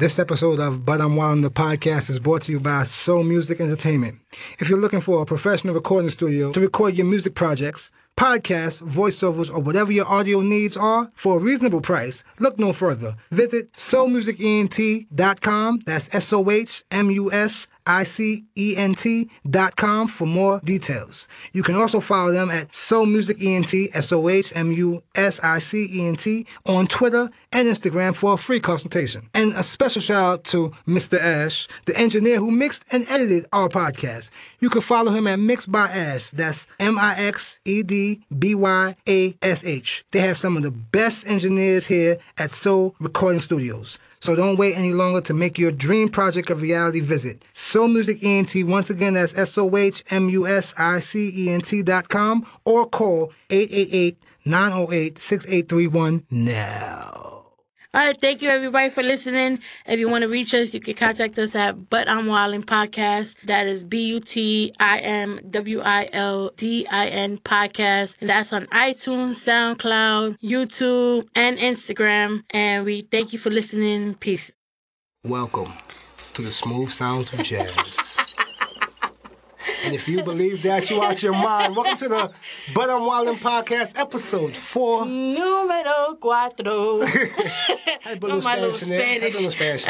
This episode of But I'm Wildin podcast is brought to you by Soh Music Entertainment. If you're looking for a professional recording studio to record your music projects, podcasts, voiceovers, or whatever your audio needs are for a reasonable price, look no further. Visit sohmusicent.com. That's S O H M U S I C E N T dot com for more details. You can also follow them at Soh Music ENT, S O H M U S I C E N T, on Twitter and Instagram for a free consultation. And a special shout out to Mr. Ash, the engineer who mixed and edited our podcast. You can follow him at Mixed by Ash. That's M I X E D B Y A S H. They have some of the best engineers here at Soh Recording Studios. So don't wait any longer to make your dream project a reality. Visit Soh Music ENT. Once again, that's S O H M U S I C E N T dot com or call 888 908 6831 now. All right, thank you everybody for listening. If you want to reach us, you can contact us at But I'm Wildin Podcast. That is B U T I M W I L D I N Podcast. And that's on iTunes, SoundCloud, YouTube, and Instagram. And we thank you for listening. Peace. Welcome to the smooth sounds of jazz. And if you believe that, you out your mind. Welcome to the But I'm Wildin Podcast, episode four. Numero cuatro. Had a little my little Spanish in there. Had a little Spanish.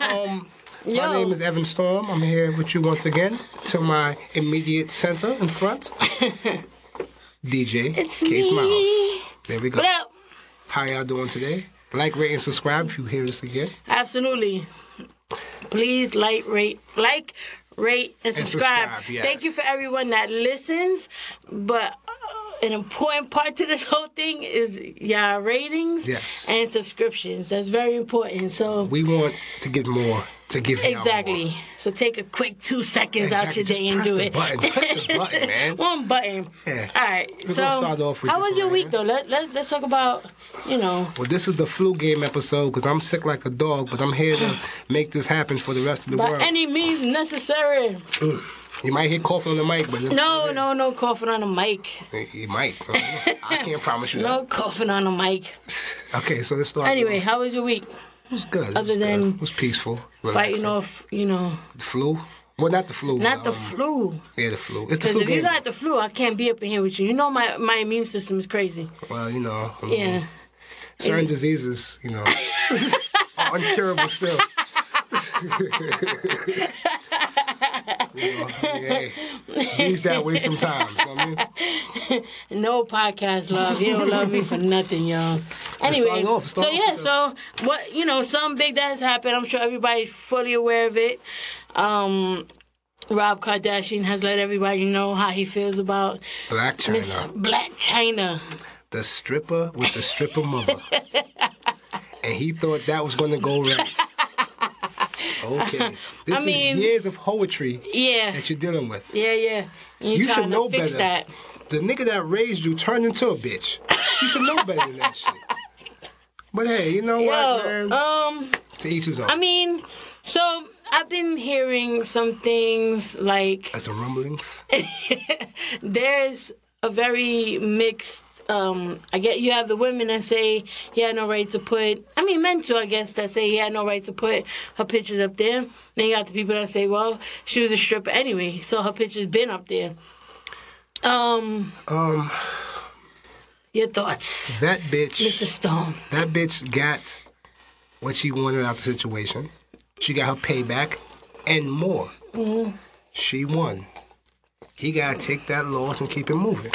Um, my name is Evan Storm. I'm here with you once again. To my immediate center in front, DJ It's Case me. Mouse. There we go. What up? How y'all doing today? Like, rate, and subscribe if you hear us again. Absolutely. Please like, rate, like, rate, and And subscribe. subscribe, yes. Thank you for everyone that listens. But uh, an important part to this whole thing is your ratings Yes. and subscriptions. That's very important. So We want to get more to give you exactly. So take a quick two seconds out your day and do it. button. Button, man. One button. Yeah. All right. We're so gonna start off with how was your week right though? Let, let let's talk about you know. Well, this is the flu game episode because I'm sick like a dog, but I'm here to make this happen for the rest of the By world. any means necessary. Mm. you might hear coughing on the mic, but No, no, no coughing on the mic. you might. I can't promise you No coughing on the mic. Okay, so let's start. Anyway, how was your week? It was good. It other was good. than it was peaceful. Fighting off, you know, the flu. Well, not the flu. not the um, flu. Yeah, the flu. It's the Because flu if you game. got the flu, I can't be up in here with you. You know my, my immune system is crazy. well, you know. um, Yeah. Certain diseases, you know, are uncurable still. you know, hey, he's that way sometimes. You know I mean? No podcast love. You don't love me for nothing, y'all. Anyway, off, so off yeah, so what you know, something big that has happened. I'm sure everybody's fully aware of it. Um, Rob Kardashian has let everybody know how he feels about Blac Chyna, Miss Blac Chyna. the stripper with the stripper mother, and he thought that was going to go right. Okay, this I mean- is years of poetry Yeah, that you're dealing with. yeah, yeah. And You you're should know better. that. The nigga that raised you turned into a bitch. You should know better than that shit. But hey, you know what, man? um, to each his own. I mean, so I've been hearing some things like some rumblings. there's a very mixed um I get you have the women that say he had no right to put I mean men too I guess that say he had no right to put her pictures up there. Then you got the people that say, Well, she was a stripper anyway, so her picture's been up there. Um Um, your thoughts, that bitch, Mr. Stone. that bitch got what she wanted out of the situation. She got her payback and more. Mm-hmm. She won. He gotta take that loss and keep it moving.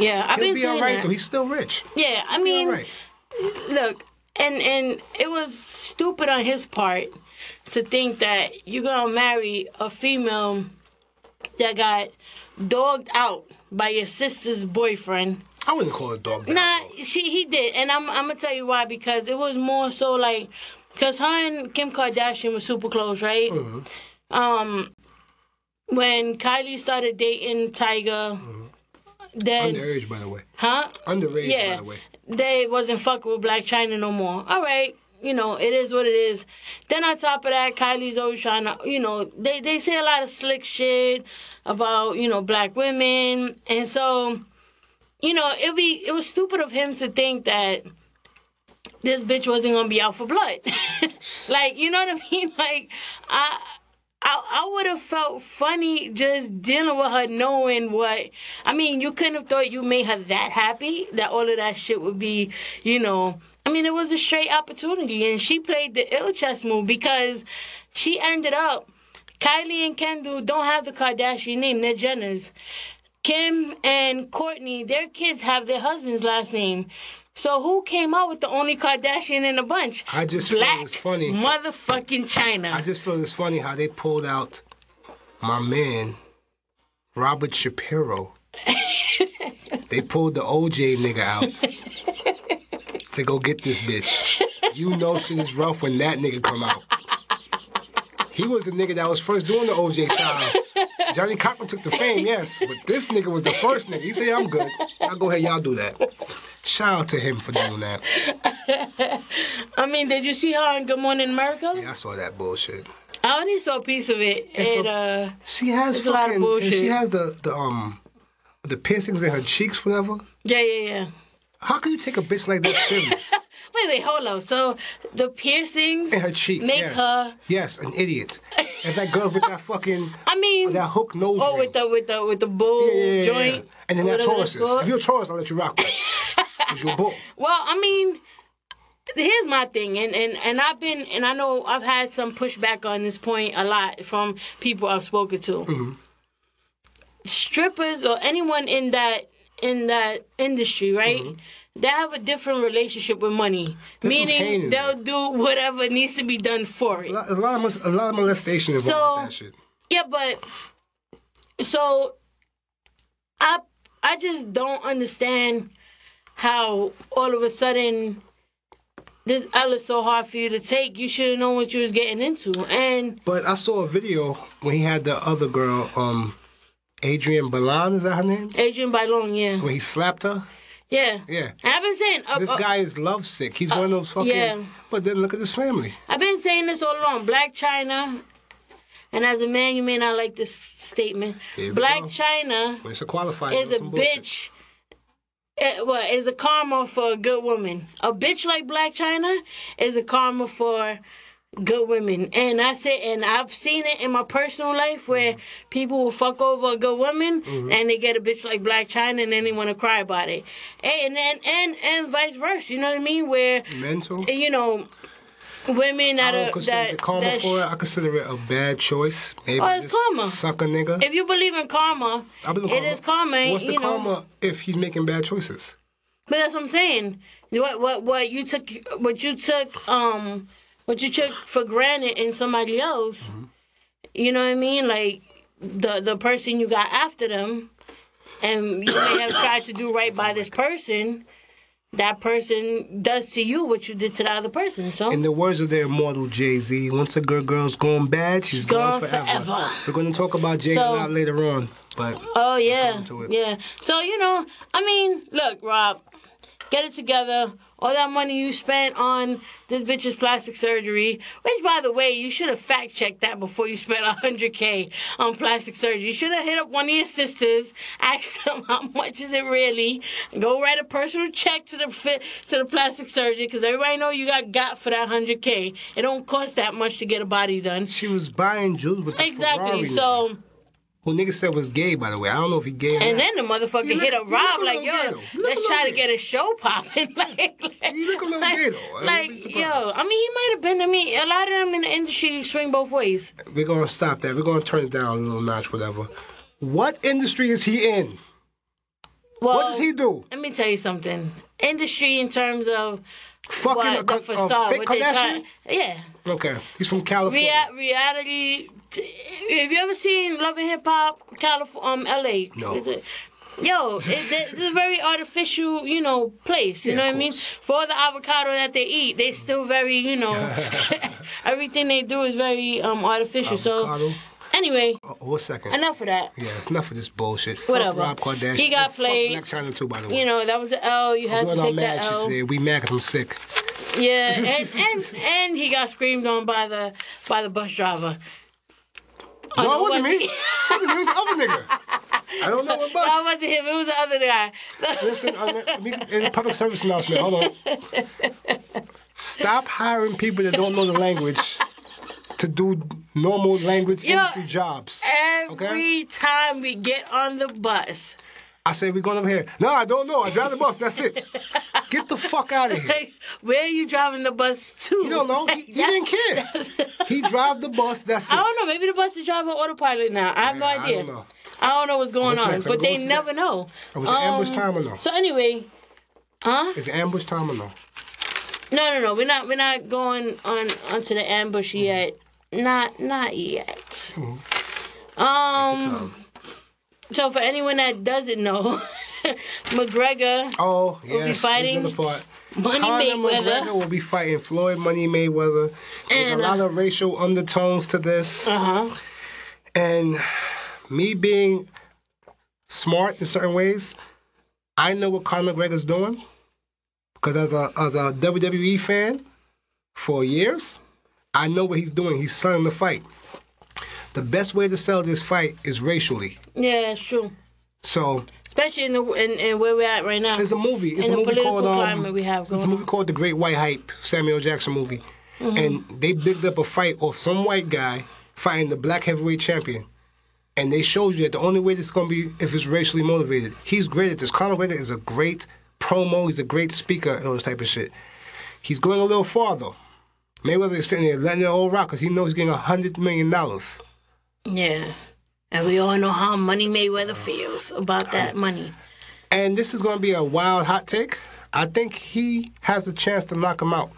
Yeah, I've He'll been be saying all right that. though. He's still rich. Yeah, I He'll mean right. look and and it was stupid on his part to think that you're gonna marry a female that got dogged out by your sister's boyfriend I wouldn't call it dog. nah she he did and i'm, I'm gonna tell you why because it was more so like because her and kim kardashian were super close right um when kylie started dating Tyga then Underage, by the way. huh Underage, yeah, by the way. they wasn't fucking with Blac Chyna no more. All right, you know it is what it is. Then on top of that, Kylie's always trying to, you know, they they say a lot of slick shit about you know black women, and so, you know, it be it was stupid of him to think that this bitch wasn't gonna be out for blood. like, you know what I mean? Like, I. I, I would have felt funny just dealing with her knowing what I mean, you couldn't have thought you made her that happy that all of that shit would be, you know. I mean, it was a straight opportunity and she played the ill chess move because she ended up Kylie and Kendall don't have the Kardashian name, they're Jenners. Kim and Kourtney, their kids have their husband's last name. So who came out with the only Kardashian in the bunch? I just feel Black it's funny. motherfucking China. I just feel it's funny how they pulled out my man, Robert Shapiro. they pulled the OJ nigga out to go get this bitch. You know shit is rough when that nigga come out. He was the nigga that was first doing the OJ trial. Johnnie Cochran took the fame, yes, but this nigga was the first nigga. He said, "I'm good. I'll go ahead, y'all do that." Shout out to him for doing that. I mean, did you see her on Good Morning America? Yeah, I saw that bullshit. I only saw a piece of it. And It uh She has It's a lot of fucking, bullshit. she has the the um the piercings in her cheeks, whatever. yeah yeah yeah. How can you take a bitch like that serious? Wait wait hold on. So the piercings In her cheek, make yes. her. Yes, an idiot. And that girl with that fucking I mean, that hook nose oh ring. with the with the with the bull yeah, yeah, yeah, joint. And then that whatever Taurus that's is. called. If you're a Taurus, I'll let you rock you're a bull. Well, I mean, here's my thing, and, and and I've been, and I know I've had some pushback on this point a lot from people I've spoken to. Mm-hmm. Strippers or anyone in that in that industry, right? They have a different relationship with money. There's meaning they'll do whatever needs to be done for it. A lot, there's a lot of a lot of molestation involved So- with that shit. Yeah, but so I I just don't understand how all of a sudden this L is so hard for you to take. You should have known what you was getting into. And But I saw a video when he had the other girl, um, Adrian Balan, is that her name? Adrienne Bailon, yeah, When he slapped her. Yeah, Yeah. I've been saying uh, This uh, guy is lovesick. He's one of those fucking. yeah. But then look at his family. I've been saying this all along. Blac Chyna. And as a man, you may not like this statement. Black go. China When it's a qualifier, is a bitch. eh, What is a karma for a good woman? A bitch like Blac Chyna is a karma for good women. And I say, and I've seen it in my personal life where people will fuck over a good woman and they get a bitch like Blac Chyna and then they want to cry about it. And and and and vice versa. You know what I mean? Where Mental. you know. Women that are that, karma that for it. I consider it a bad choice. Maybe Oh, it's karma. Suck a nigga. if you believe in karma, I believe in it is karma. What's the you know. karma if he's making bad choices? But that's what I'm saying. What what what you took what you took um what you took for granted in somebody else. Mm-hmm. You know what I mean? Like the the person you got after them, and you may have tried to do right by this person. That person does to you what you did to the other person. So In the words of their immortal Jay Z, once a good girl's gone bad, she's gone, Gone forever. forever. We're going to talk about Jay So- a lot later on, but Oh yeah, yeah. So you know, I mean, look, Rob, get it together. All that money you spent on this bitch's plastic surgery, which by the way, you should have fact checked that before you spent hundred k on plastic surgery. You should have hit up one of your sisters, asked them how much is it really, go write a personal check to the fit to the plastic surgeon because everybody know you got got for that hundred k. It don't cost that much to get a body done. she was buying jewels with the Exactly. Ferrari So. Who nigga said was gay, by the way. I don't know if he gay or And not. then the motherfucker You hit a Rob like, yo, gay, though. You look let's a try to get a show popping. like, like, You look a little like, gay, though. I Like, yo. I mean, he might have been. I mean, a lot of them in the industry swing both ways. We're going to stop that. We're going to turn it down a little notch, whatever. What industry is he in? Well, What does he do? Let me tell you something. Industry in terms of Fucking what a, the a, facade, fake what Kardashian? try. Yeah, Okay, he's from California. Rea- reality. Have you ever seen Love and Hip Hop, California, um, L.A.? No. Is it- Yo, it, it's a very artificial, you know, place. You Yeah, know what I mean? For all the avocado that they eat, they still very, you know, everything they do is very um artificial. Avocado. So, anyway, Oh, one second. enough of that. Yeah, it's enough of this bullshit. Fuck Whatever. Rob Kardashian. He got played. Fuck China too, by the way. You know, that was the L. You had to take that L. today. We mad 'cause I'm sick. Yeah, and, and and he got screamed on by the by the bus driver. Oh, No, it wasn't me. was? It wasn't me. It was the other nigga. I don't know what bus. No, it wasn't him. It was the other guy. Listen, uh, let me- it's a public service announcement. Hold on. Stop hiring people that don't know the language to do normal language Yo, industry jobs. Every time we get on the bus, I say we're going over here. No, I don't know. I drive the bus. That's it. Get the fuck out of here. where are you driving the bus to? You don't know. He, he didn't care. He drive the bus. That's it. I don't know. Maybe the bus is driving autopilot now. I have no Yeah, I idea. don't know. I don't know what's going What's on, next? But they never that? know. It was an ambush Um, time or no? So anyway, huh? Is it ambush time or no? No, no, no. We're not. We're not going on onto the ambush Mm-hmm. yet. Not, not yet. Mm-hmm. Um. So for anyone that doesn't know, McGregor, Oh, be yes. fighting This is the part. Money Conor Mayweather. McGregor will be fighting Floyd Money Mayweather. There's And, a uh, lot of racial undertones to this. Uh huh. And me being smart in certain ways, I know what Conor McGregor's doing. Because as a as a WWE fan for years, I know what he's doing. He's selling the fight. The best way to sell this fight is racially. Yeah, it's true. So Especially in the in, in where we're at right now. There's a movie. It's In a movie called um, we have It's a movie called The Great White Hype, Samuel Jackson movie, Mm-hmm. and they bigged up a fight of some white guy fighting the black heavyweight champion, and they showed you that the only way this is gonna be if it's racially motivated. He's great at this. Conor McGregor is a great promo. He's a great speaker and all this type of shit. He's going a little farther. Mayweather is sitting there letting it all rock because he knows he's getting a hundred million dollars. Yeah. And we all know how Money Mayweather feels about that money. And this is gonna be a wild hot take. I think he has a chance to knock him out.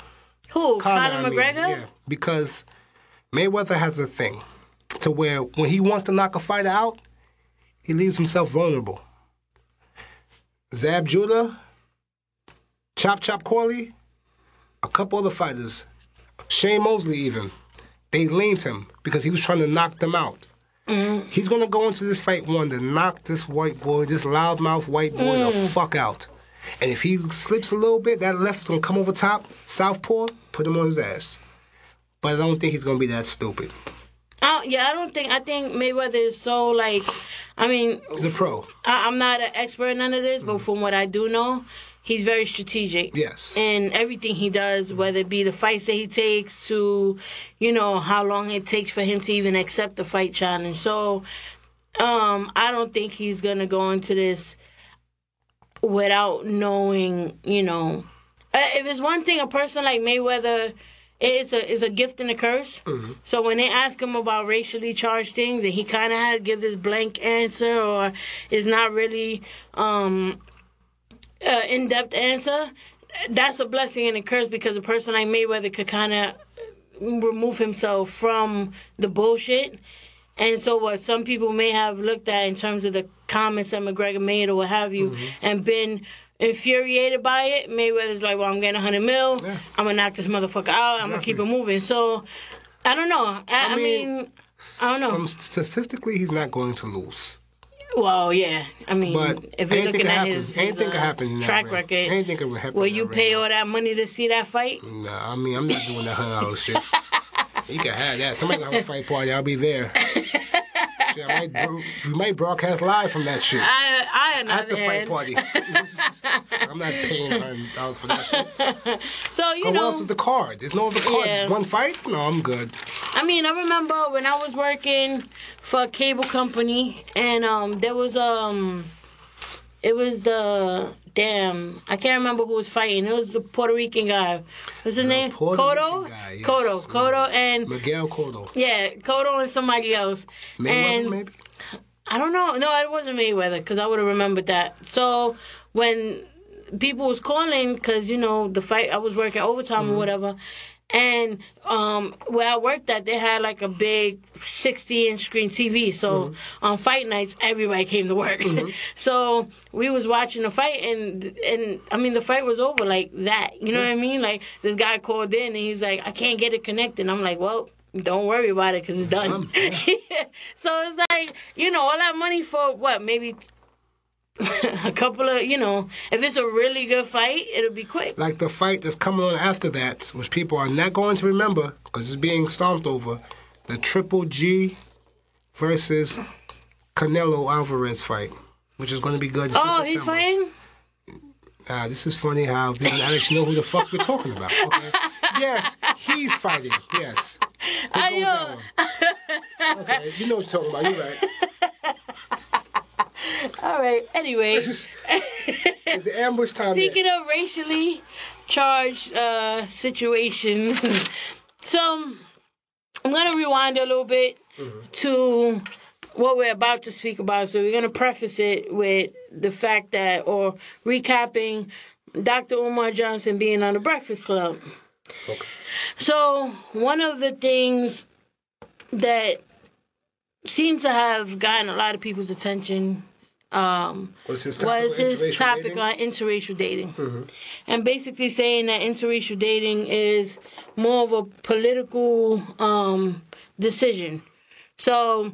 Who? Conor, I mean, McGregor? yeah, because Mayweather has a thing to where when he wants to knock a fighter out, he leaves himself vulnerable. Zab Judah, Chop Chop Corley, a couple other fighters, Shane Mosley even, they leaned him because he was trying to knock them out. Mm-hmm. He's gonna go into this fight one to knock this white boy, this loudmouth white boy, the mm. fuck out. And if he slips a little bit, that left's gonna come over top, southpaw, put him on his ass. But I don't think he's gonna be that stupid. I, yeah, I don't think. I think Mayweather is so like. I mean, He's a pro. I, I'm not an expert in none of this, but mm. from what I do know, he's very strategic. Yes. In everything he does, whether it be the fights that he takes to, you know, how long it takes for him to even accept the fight challenge. So, um, I don't think he's gonna go into this without knowing, you know, uh, if it's one thing, a person like Mayweather. It's a it's a gift and a curse. So when they ask him about racially charged things, and he kind of had to give this blank answer, or is not really um, uh, in depth answer, that's a blessing and a curse because a person like Mayweather could kind of remove himself from the bullshit. And so, what some people may have looked at in terms of the comments that McGregor made or what have you, and been infuriated by it, Mayweather's like, "Well, I'm getting 100 mil. I'm gonna knock this motherfucker out. I'm gonna keep it moving." So, I don't know. I, I, mean, mean, I don't know. Um, statistically, he's not going to lose. Well, yeah. I mean, But if you're looking at happen. his, his Anything uh, can happen in that track ring. record, Anything can happen will you pay all that money to see that fight? Nah, I mean, I'm not doing that hundred dollar shit. You can have that. Somebody gonna have a fight party. I'll be there. Shit, I might, we might broadcast live from that shit I, I, on the at the fight party. I'm not paying hundred dollars for that shit. so you But what else is the card? There's no other card. Yeah. Just one fight? No, I'm good. I mean, I remember when I was working for a cable company, and um, there was um, it was the damn, I can't remember who was fighting. It was the Puerto Rican guy. What's his name? Puerto. Rican guy, yes. Cotto. Cotto and Miguel Cotto. yeah, Cotto and somebody else. Mayweather, and maybe? I don't know. No, it wasn't Mayweather because I would have remembered that. So when people was calling, because you know the fight, I was working overtime Mm-hmm. or whatever, and um, where I worked at, they had like a big sixty inch screen TV. So Mm-hmm. on fight nights, everybody came to work. so we was watching the fight, and and I mean the fight was over like that. You know what I mean? Like this guy called in, and he's like, I can't get it connected. I'm like, well. Don't worry about it because it's done. so it's like, you know, all that money for what? Maybe a couple of, you know, if it's a really good fight, it'll be quick. Like the fight that's coming on after that, which people are not going to remember because it's being stomped over, the Triple G versus Canelo Alvarez fight, which is going to be good. This is Oh, he's fighting? Uh, this is funny how people actually know who the fuck we're talking about. Okay. yes, he's fighting. Yes. Let's I know. Okay, you know what you're talking about. You're right. All right. Anyway, It's ambush time. there. speaking of racially charged uh, situations, so I'm gonna rewind a little bit to what we're about to speak about. So we're gonna preface it with the fact that, or recapping, Dr. Umar Johnson being on the Breakfast Club. Okay. So one of the things that seems to have gotten a lot of people's attention um, What's his topic? was his Interracial topic dating? on interracial dating, and basically saying that interracial dating is more of a political um, decision. So,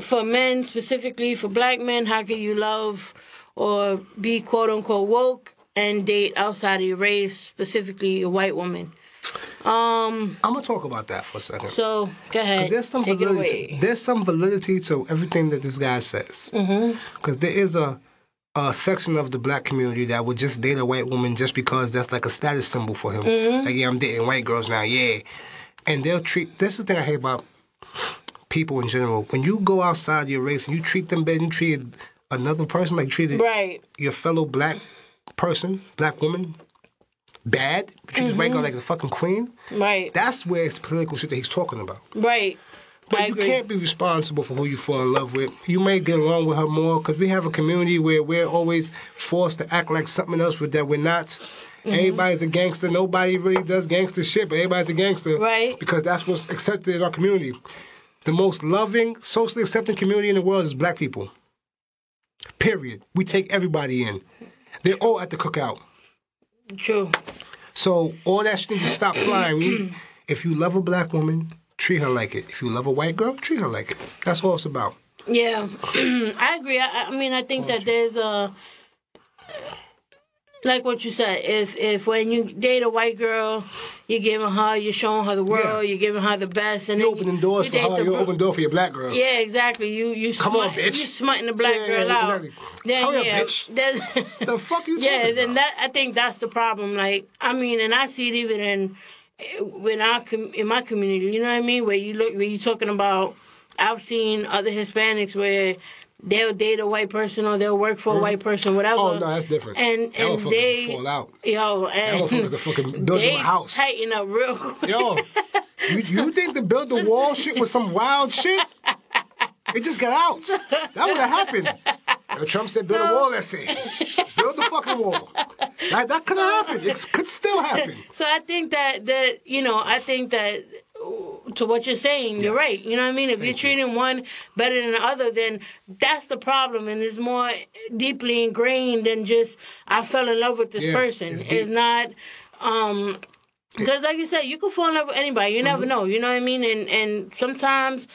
for men specifically, for black men, how can you love or be quote unquote woke and date outside of your race, specifically a white woman? Um. I'm gonna talk about that for a second. So go ahead. There's some Take it validity. There's some validity to everything that this guy says. Mm-hmm. Because there is a a section of the black community that would just date a white woman just because that's like a status symbol for him. Mm-hmm. Like, yeah, I'm dating white girls now, yeah. And they'll treat. This is the thing I hate about people in general. When you go outside your race and you treat them better, than you treat another person like you treated Right. your fellow black person, black woman, bad. You this white Mm-hmm. girl like a fucking queen. Right. That's where it's the political shit that he's talking about. right. But I you agree. can't be responsible for who you fall in love with. You may get along with her more because we have a community where we're always forced to act like something else with that we're not. Mm-hmm. Everybody's a gangster. Nobody really does gangster shit, but everybody's a gangster. Right. Because that's what's accepted in our community. The most loving, socially accepting community in the world is black people. Period. We take everybody in. They're all at the cookout. True. So all that shit needs to stop flying. We- if you love a black woman, treat her like it. If you love a white girl, treat her like it. That's all it's about. Yeah, I agree. I, I mean, I think that there's a like what you said. If if when you date a white girl, you're giving her, you're showing her the world, Yeah. you're giving her the best, and You then opening doors you for her. You bro- open door for your black girl. Yeah, exactly. You you Come on, bitch. You smutting the black Yeah, girl out. exactly. Then Hurry up, yeah, bitch. The fuck you yeah, talking then about? that I think that's the problem. Like, I mean, and I see it even in when I in my community. You know what I mean? Where you look, where you talking about. I've seen other Hispanics where they'll date a white person or they'll work for a mm-hmm. white person, whatever. Oh no, that's different. And That and they fall out. yo and are fucking building they a house. tighten up real quick. Yo, you, you think the build the wall shit was some wild shit? It just got out. That would have happened. Yo, Trump said build a wall. Let's say build the fucking wall. That that could have happened. It could still happen. So I think that that you know, I think that to what you're saying, you're right. You know what I mean? If you're treating one better than the other, then that's the problem, and it's more deeply ingrained than just I fell in love with this Yeah, person. it's It's, not. um because like you said, you can fall in love with anybody. You Mm-hmm. never know. You know what I mean? And and sometimes,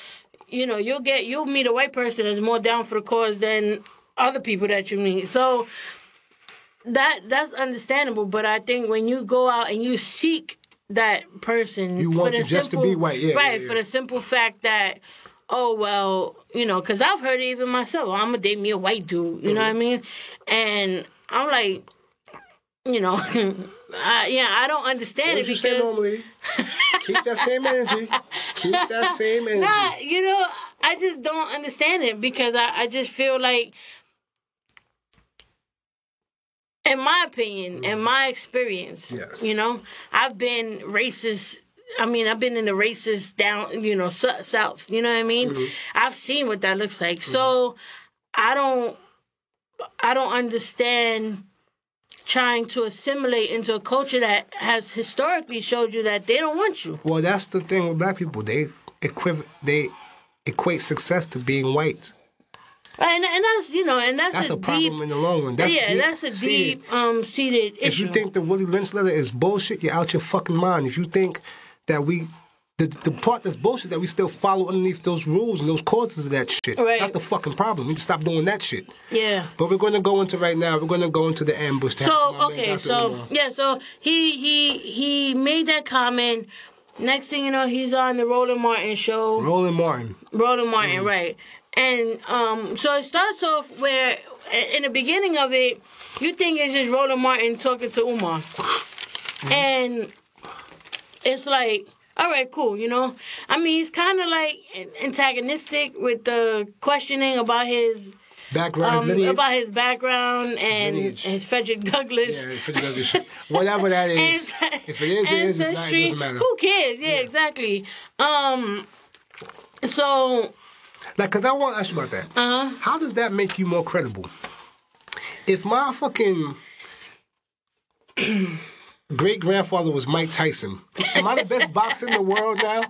you know, you'll get you'll meet a white person that's more down for the cause than other people that you meet. So that that's understandable. But I think when you go out and you seek that person, You for want it just to simple- be white, yeah, right? yeah, For the simple fact that. Oh well, you know, because I've heard it even myself. I'm gonna date me a white dude, you know what I Mm-hmm. mean? And I'm like, you know, I, yeah, I don't understand What it you say because normally? Keep that same energy. Keep that same energy. Nah, you know, I just don't understand it because I, I just feel like, in my opinion, in mm. my experience, Yes. you know, I've been racist. I mean, I've been in the racist down, you know, south. You know what I mean? Mm-hmm. I've seen what that looks like. So mm-hmm. I don't, I don't understand trying to assimilate into a culture that has historically showed you that they don't want you. Well, that's the thing with black people. They equiv- they equate success to being white. And, and that's you know, and that's, That's a, a problem deep, in the long run. That's yeah, deep. that's a deep um seated issue. If you think the Willie Lynch letter is bullshit, you're out your fucking mind. If you think that we, the, the part that's bullshit, that we still follow underneath those rules and those causes of that shit, Right. that's the fucking problem. We need to stop doing that shit. yeah. But we're going to go into right now, we're going to go into the ambush. So okay, so yeah, so he he he made that comment. Next thing you know, he's on the Roland Martin show. Roland Martin. Roland Martin, Mm-hmm. right? And um, so it starts off where, in the beginning of it, you think it's just Roland Martin talking to Umar, Mm-hmm. and it's like, all right, cool, you know. I mean, he's kind of like antagonistic with the questioning about his Background um, about his background and Lineage. his Frederick Douglass. yeah, Frederick Douglass. whatever that is. If it is, it is. It's not, it doesn't matter. Who cares? Yeah, exactly. Um, so Like, cause I want to ask you about that. uh-huh. How does that make you more credible? If my fucking great grandfather was Mike Tyson, am I the best boxer in the world now?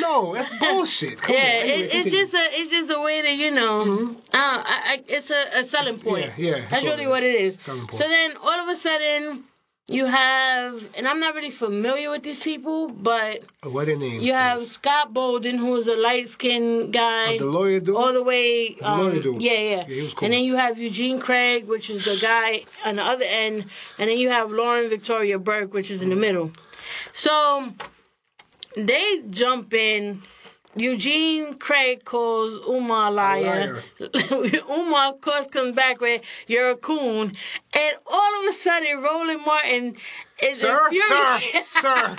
No, that's bullshit. Come yeah, on. Anyway, it, it's just a it's just a way to you know, uh, I, I, it's a, a selling It's- point. yeah, yeah, that's that's what really what it is. Selling point. So then all of a sudden you have, and I'm not really familiar with these people, but what are their names? you have please? Scott Bolden, who is a light skinned guy. the lawyer dude. all the way. Um, lawyer dude. Yeah, yeah. Yeah, he was cool. And then you have Eugene Craig, which is the guy on the other end, and then you have Lauren Victoria Burke, which is in the middle. So they jump in. Eugene Craig calls Umar a liar. Umar, of course, comes back with "You're a coon," and all of a sudden, Roland Martin is Sir, sir, infuriated. sir.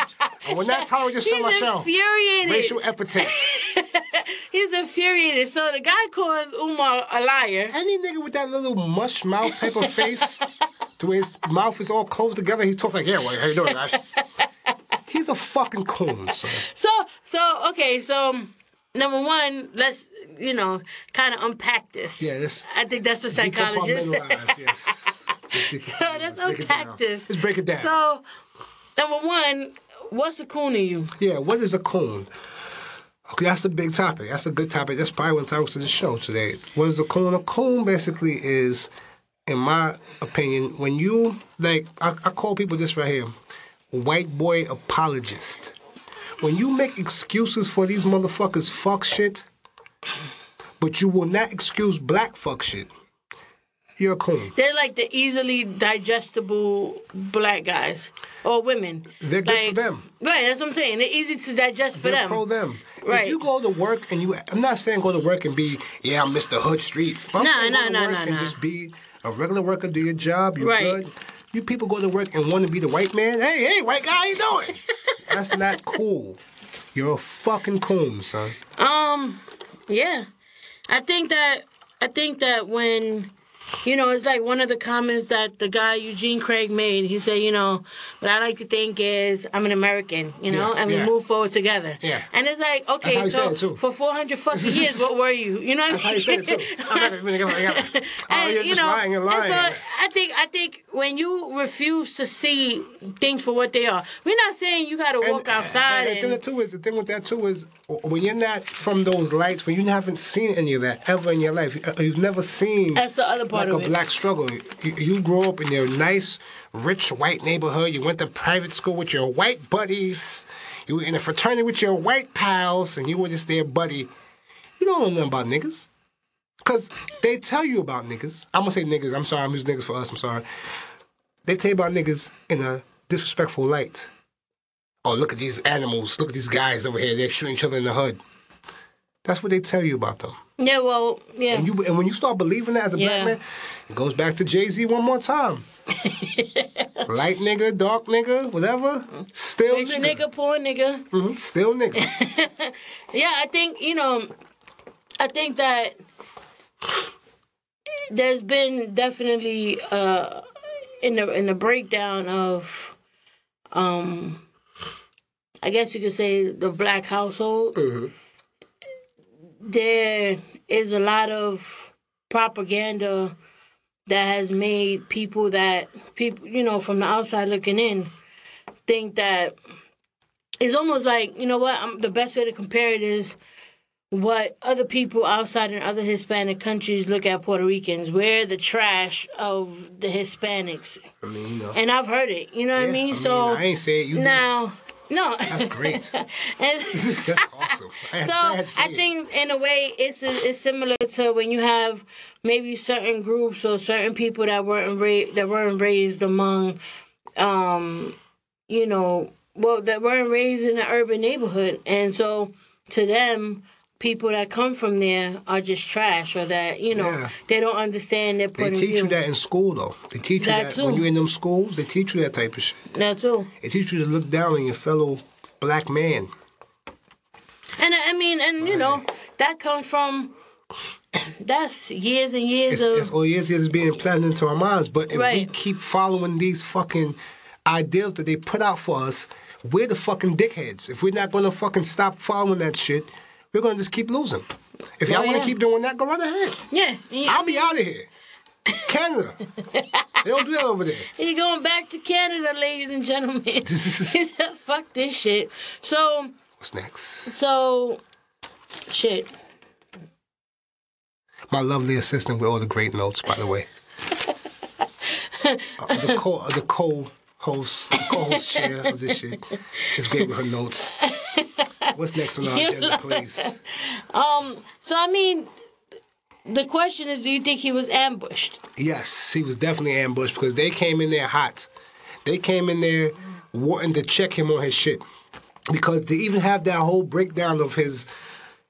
I will not tolerate this on my He's show. infuriated. Racial epithets. He's infuriated. So the guy calls Umar a liar. Any nigga with that little mush mouth type of face, to where his mouth is all closed together, he talks like, yeah, well, how you doing, guys? He's a fucking coon, son. So, so okay, so number one, let's you know kind of unpack this. Yeah, this I think that's the psychologist. yes. So let's unpack this. Let's break it down. So, number one, what's a coon in you? yeah, what is a coon? Okay, that's a big topic. That's a good topic. That's probably what entitled to the show today. What is a coon? A coon basically is, in my opinion, when you like, I, I call people this right here, white boy apologist. When you make excuses for these motherfuckers fuck shit, but you will not excuse black fuck shit, you're a coon. They're like the easily digestible black guys or women. They're good for them. Right, that's what I'm saying. They're easy to digest for They're them. pro them. Right. If you go to work and you, I'm not saying go to work and be, yeah, I'm Mr. Hood Street. But I'm Nah, saying nah, go to nah, work nah, and nah. just be a regular worker, do your job, you're Right. good. You people go to work and want to be the white man. Hey, hey, white guy, how you doing? That's not cool. You're a fucking coon, son. Um, yeah, I think that I think that when you know, it's like one of the comments that the guy Eugene Craig made. He said, you know, what I like to think is I'm an American, you know, Yeah, and we yeah. move forward together. Yeah. And it's like, okay, so said it, too. for 400 fucking years, what were you? You know what That's I how you said it too. Gonna- oh, And, you're you just know, lying. You're and so I think I think when you refuse to see things for what they are, we're not saying you got to walk uh, outside And, and, the thing too is the thing with that too is when you're not from those lights, when you haven't seen any of that ever in your life, you- you've never seen That's the other part like of a it. black struggle. You, you grew up in your nice, rich white neighborhood. You went to private school with your white buddies. You were in a fraternity with your white pals, and you were just their buddy. You don't know nothing about niggas. Cause they tell you about niggas. I'm gonna say niggas. I'm sorry. I'm using niggas for us. I'm sorry. They tell you about niggas in a disrespectful light. Oh, look at these animals. Look at these guys over here. They're shooting each other in the hood. That's what they tell you about them. Yeah, well, yeah. And you and when you start believing that as a Yeah. black man, it goes back to Jay Z one more time. Light nigga, dark nigga, whatever. Still Rich nigga. nigga, poor nigga. Mhm, Still nigga. Yeah, I think you know, I think that there's been definitely uh in the in the breakdown of um I guess you could say the black household. There is a lot of propaganda that has made people that people you know from the outside looking in think that it's almost like you know what um the best way to compare it is what other people outside in other Hispanic countries look at Puerto Ricans. We're the trash of the Hispanics, I mean, you know. and I've heard it. You know what I mean? I so I ain't say it. You now, no, That's great. That's awesome. I, so I, I it. think in a way it's it's similar to when you have maybe certain groups or certain people that weren't ra- that weren't raised among, um, you know, well that weren't raised in an urban neighborhood, and so to them. People that come from there are just trash, or that you know Yeah. they don't understand their They point of teach you that in school, though. They teach you That that, when you're in them schools. They teach you that type of shit. That too. They teach you to look down on your fellow black man. And I mean, and you know, that comes from that's years and years It's, of it's all years years being planted into our minds. But if we keep following these fucking ideals that they put out for us, we're the fucking dickheads. If we're not gonna fucking stop following that shit, we're gonna just keep losing. If y'all Oh, wanna yeah. keep doing that, go right ahead. yeah. yeah. I'll be out of here. Canada. they don't do that over there. You're going back to Canada, ladies and gentlemen. Fuck this shit. So, What's next? so, shit. My lovely assistant with all the great notes, by the way. Uh, the co uh, the co host, the co-host chair of this shit is great with her notes. What's next on our agenda, please? So, I mean, the question is, do you think he was ambushed? Yes, he was definitely ambushed because they came in there hot. They came in there wanting to check him on his shit. Because to even have that whole breakdown of his.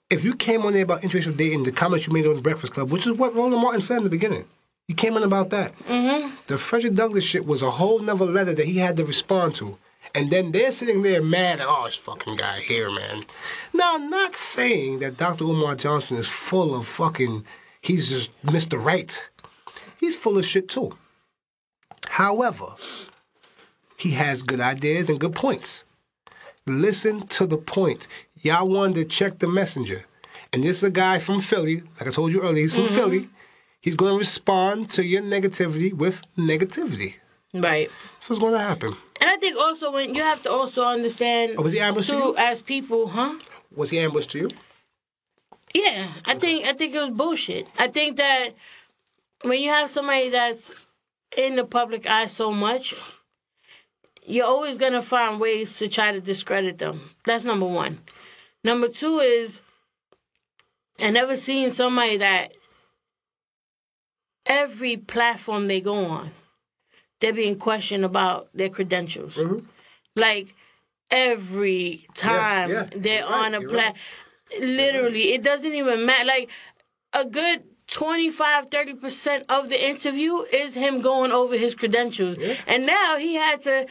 If you came on there about interracial dating, the comments you made on the Breakfast Club, which is what Roland Martin said in the beginning, you came in about that. Mm-hmm. The Frederick Douglass shit was a whole nother letter that he had to respond to. And then they're sitting there mad at, oh, this fucking guy here, man. Now, I'm not saying that Dr. Umar Johnson is full of fucking, he's just Mr. Right. He's full of shit too. However, he has good ideas and good points. Listen to the point. Y'all wanted to check the messenger. And this is a guy from Philly, like I told you earlier, he's from mm-hmm. Philly. He's going to respond to your negativity with negativity. Right. That's what's going to happen. And I think also when you have to also understand Oh, was he ambushed to too, you? as people, huh? Was he ambushed to you? Yeah, I think I think it was bullshit. I think that when you have somebody that's in the public eye so much, you're always gonna find ways to try to discredit them. That's number one. Number two is I never seen somebody that every platform they go on, they're being questioned about their credentials. Mm-hmm. Like every time yeah, they're you're right, on a you're plat literally, it doesn't even matter. Like a good 25 30% of the interview is him going over his credentials. And now he had to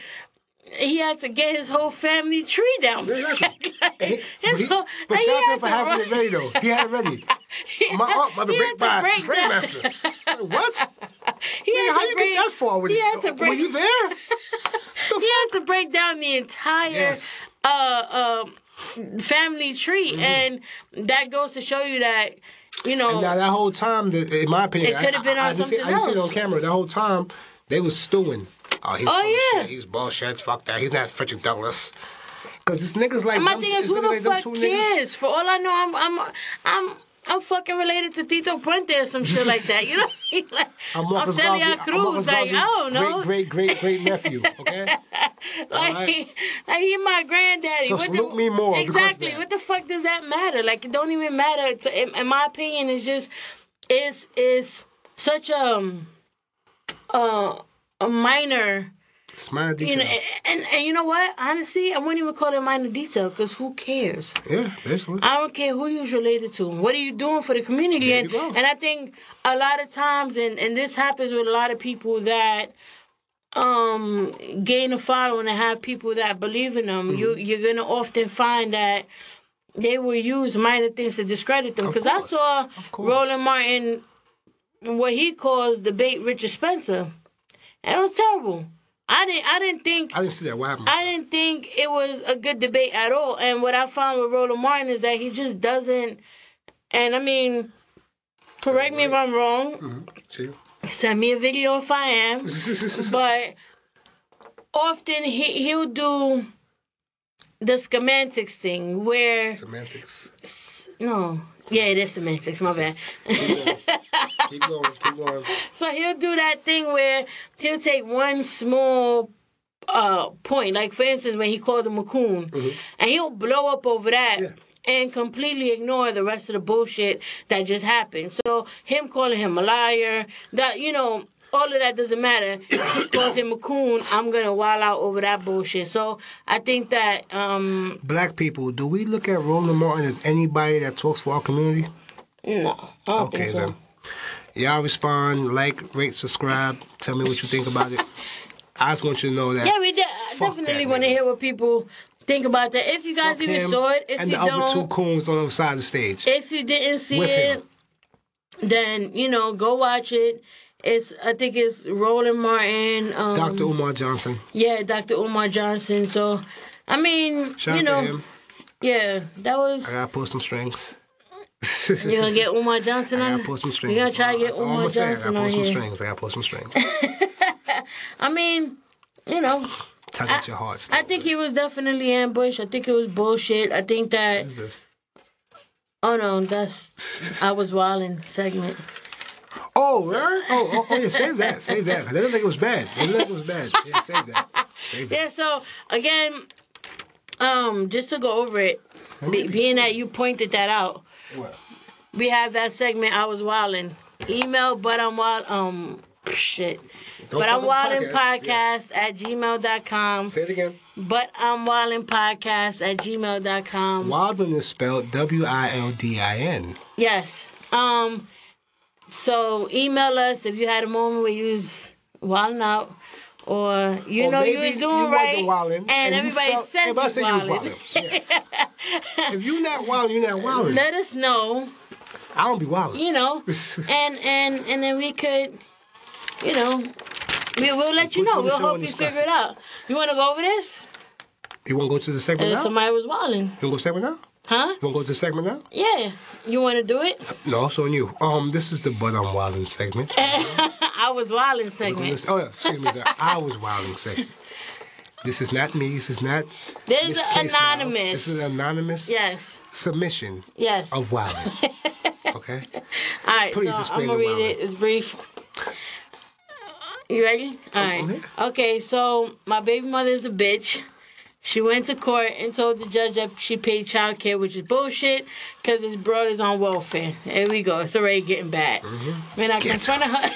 he had to get his whole family tree down. Exactly. Like, he- his but he- whole- but shout out for having it ready though. He had it ready. My aunt He break by break Master. What? He Nigga, how you break- get that far with he it? Were you there? he had to break down the entire Yes. uh, uh, family tree, and that goes to show you that you know. Now that whole time, in my opinion, It could have been I, I, on I just see- something I just see it on camera. The whole time, they was stewing. Oh, he's Oh, yeah. shit. He's bullshit. Fuck that. He's not Frederick Douglass. Cause this niggas like. And my them thing is, who the like fuck cares? For all I know, I'm I'm I'm I'm fucking related to Tito Puente or some shit like that. You know, like I'm Marcus Celia Garvey. I'm Cruz. Marcus Like Garvey, I don't know. Great, great, great, great nephew. Okay. like, Alright. like he my granddaddy. So what salute me more Exactly. What the fuck does that matter? Like it don't even matter. To, in, in my opinion, it's just it's it's such a um, uh, a minor. It's minor detail. You know, and, and you know what? Honestly, I wouldn't even call it a minor detail because who cares? yeah, basically. I don't care who you're related to. What are you doing for the community? There And, you go. and I think a lot of times, and, and this happens with a lot of people that um gain a following and have people that believe in them, you Mm-hmm. you're gonna often find that they will use minor things to discredit them. Because I saw. Roland Martin what he calls debate Richard Spencer. And it was terrible. I didn't I didn't think I didn't see that. What happened? I didn't think it was a good debate at all. And what I found with Roland Martin is that he just doesn't. And I mean, correct me if I'm wrong. Mm-hmm. See? Send me a video if I am. but often he he'll do the schematics thing where Semantics. no. Yeah, it is semantics. My bad. Keep going. Keep going. So he'll do that thing where he'll take one small uh point, like for instance when he called him a coon, and he'll blow up over that. Yeah. And completely ignore the rest of the bullshit that just happened. So him calling him a liar, that you know, all of that doesn't matter. he called him a coon. I'm gonna wild out over that bullshit. So I think that um Black people, do we look at Roland Martin as anybody that talks for our community? no, don't Okay so. then. Y'all respond, like, rate, subscribe. Tell me what you think about it. I just want you to know that. Yeah, we de- definitely want to hear what people think about that. If you guys Fuck even him saw it, if and you the other two don't, coons on the side of the stage. if you didn't see it, him. then you know go watch it. It's I think it's Roland Martin. Um, Dr. Umar Johnson. Yeah, Dr. Umar Johnson. So, I mean, Shout you know, to him. yeah, that was. I gotta pull some strings. You gonna get Umar Johnson I on? gotta pull some strings. You gonna try to get That's I'm Umar gonna say. I gotta on pull some here? strings. I gotta pull some strings. I mean, you know, Tug at your heart. I think he was definitely ambushed. I think it was bullshit. I think that. Oh no, that's I was wilding segment. Oh, right? oh, oh, oh, yeah, save that, save that. They didn't think it was bad. They didn't think it was bad. Yeah, save that. Save that. Yeah. So again, um, just to go over it, be, being that you pointed that out, What? we have that segment. I was wilding. Email, but I'm wild. Um, shit. Don't but I'm with podcast. podcast at gmail.com. Say it again. But I'm wilding podcast at gmail.com. Wildin is spelled W I L D I N. Yes. Um. So email us if you had a moment where you was wilding out, or you Or know you was doing you right, wasn't wilding, and, you everybody felt- said everybody you said you was wilding. wilding. Yes. if you not wilding, you not wilding. Let us know, I don't be wilding. you know, and and and then we could, you know, we will let you know. We'll help you figure it it. out. You want to go over this? You want to go to the segment Uh, now? somebody was wilding, You want to go segment now? Huh? You want to go to the segment now? Yeah. You want to do it? No, it's on you. Um, this is the But I'm Wilding segment. I was wilding segment. This- oh, yeah, excuse me. The I was wilding segment. This is not me. This is not. This is anonymous. This is anonymous Yes. submission Yes. of wilding. Okay. All right, Please so explain I'm gonna read it. It's brief. You ready? All right. Mhm. Okay, so my baby mother is a bitch. She went to court and told the judge that she paid child care, which is bullshit, because this his brother's on welfare. There we go. It's already getting bad. When I Mm-hmm. Get confronted her,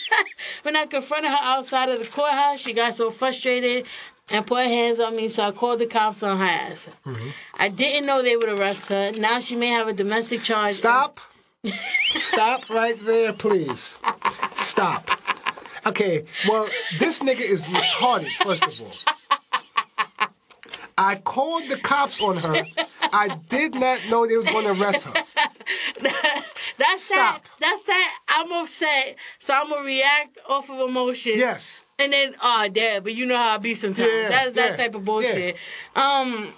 when I confronted her outside of the courthouse, she got so frustrated and put her hands on me, so I called the cops on her ass. Mm-hmm. I didn't know they would arrest her. Now she may have a domestic charge. Stop. Stop right there, please. Stop. Okay, well, this nigga is retarded, first of all. I called the cops on her. I did not know they was going to arrest her. That's Stop. that. That's that. I'm upset, so I'm gonna react off of emotion. Yes. And then, oh, dad, but you know how I be sometimes. Yeah, That's that yeah, type of bullshit. Um,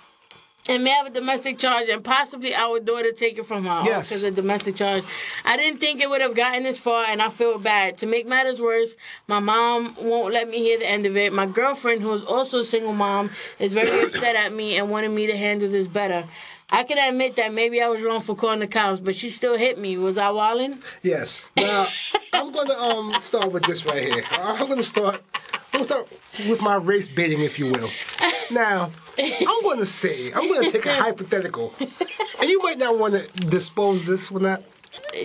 and may have a domestic charge, and possibly our daughter take it from her Yes. because of domestic charge. I didn't think it would have gotten this far, and I feel bad. To make matters worse, my mom won't let me hear the end of it. My girlfriend, who is also a single mom, is very upset at me and wanted me to handle this better. I can admit that maybe I was wrong for calling the cops, but she still hit me. Was I wilding? Yes. Now, I'm going to um start with this right here. I'm going to start. I'm to start with my race baiting, if you will. Now, I'm going to say, I'm going to take a hypothetical, and you might not want to dispose this one that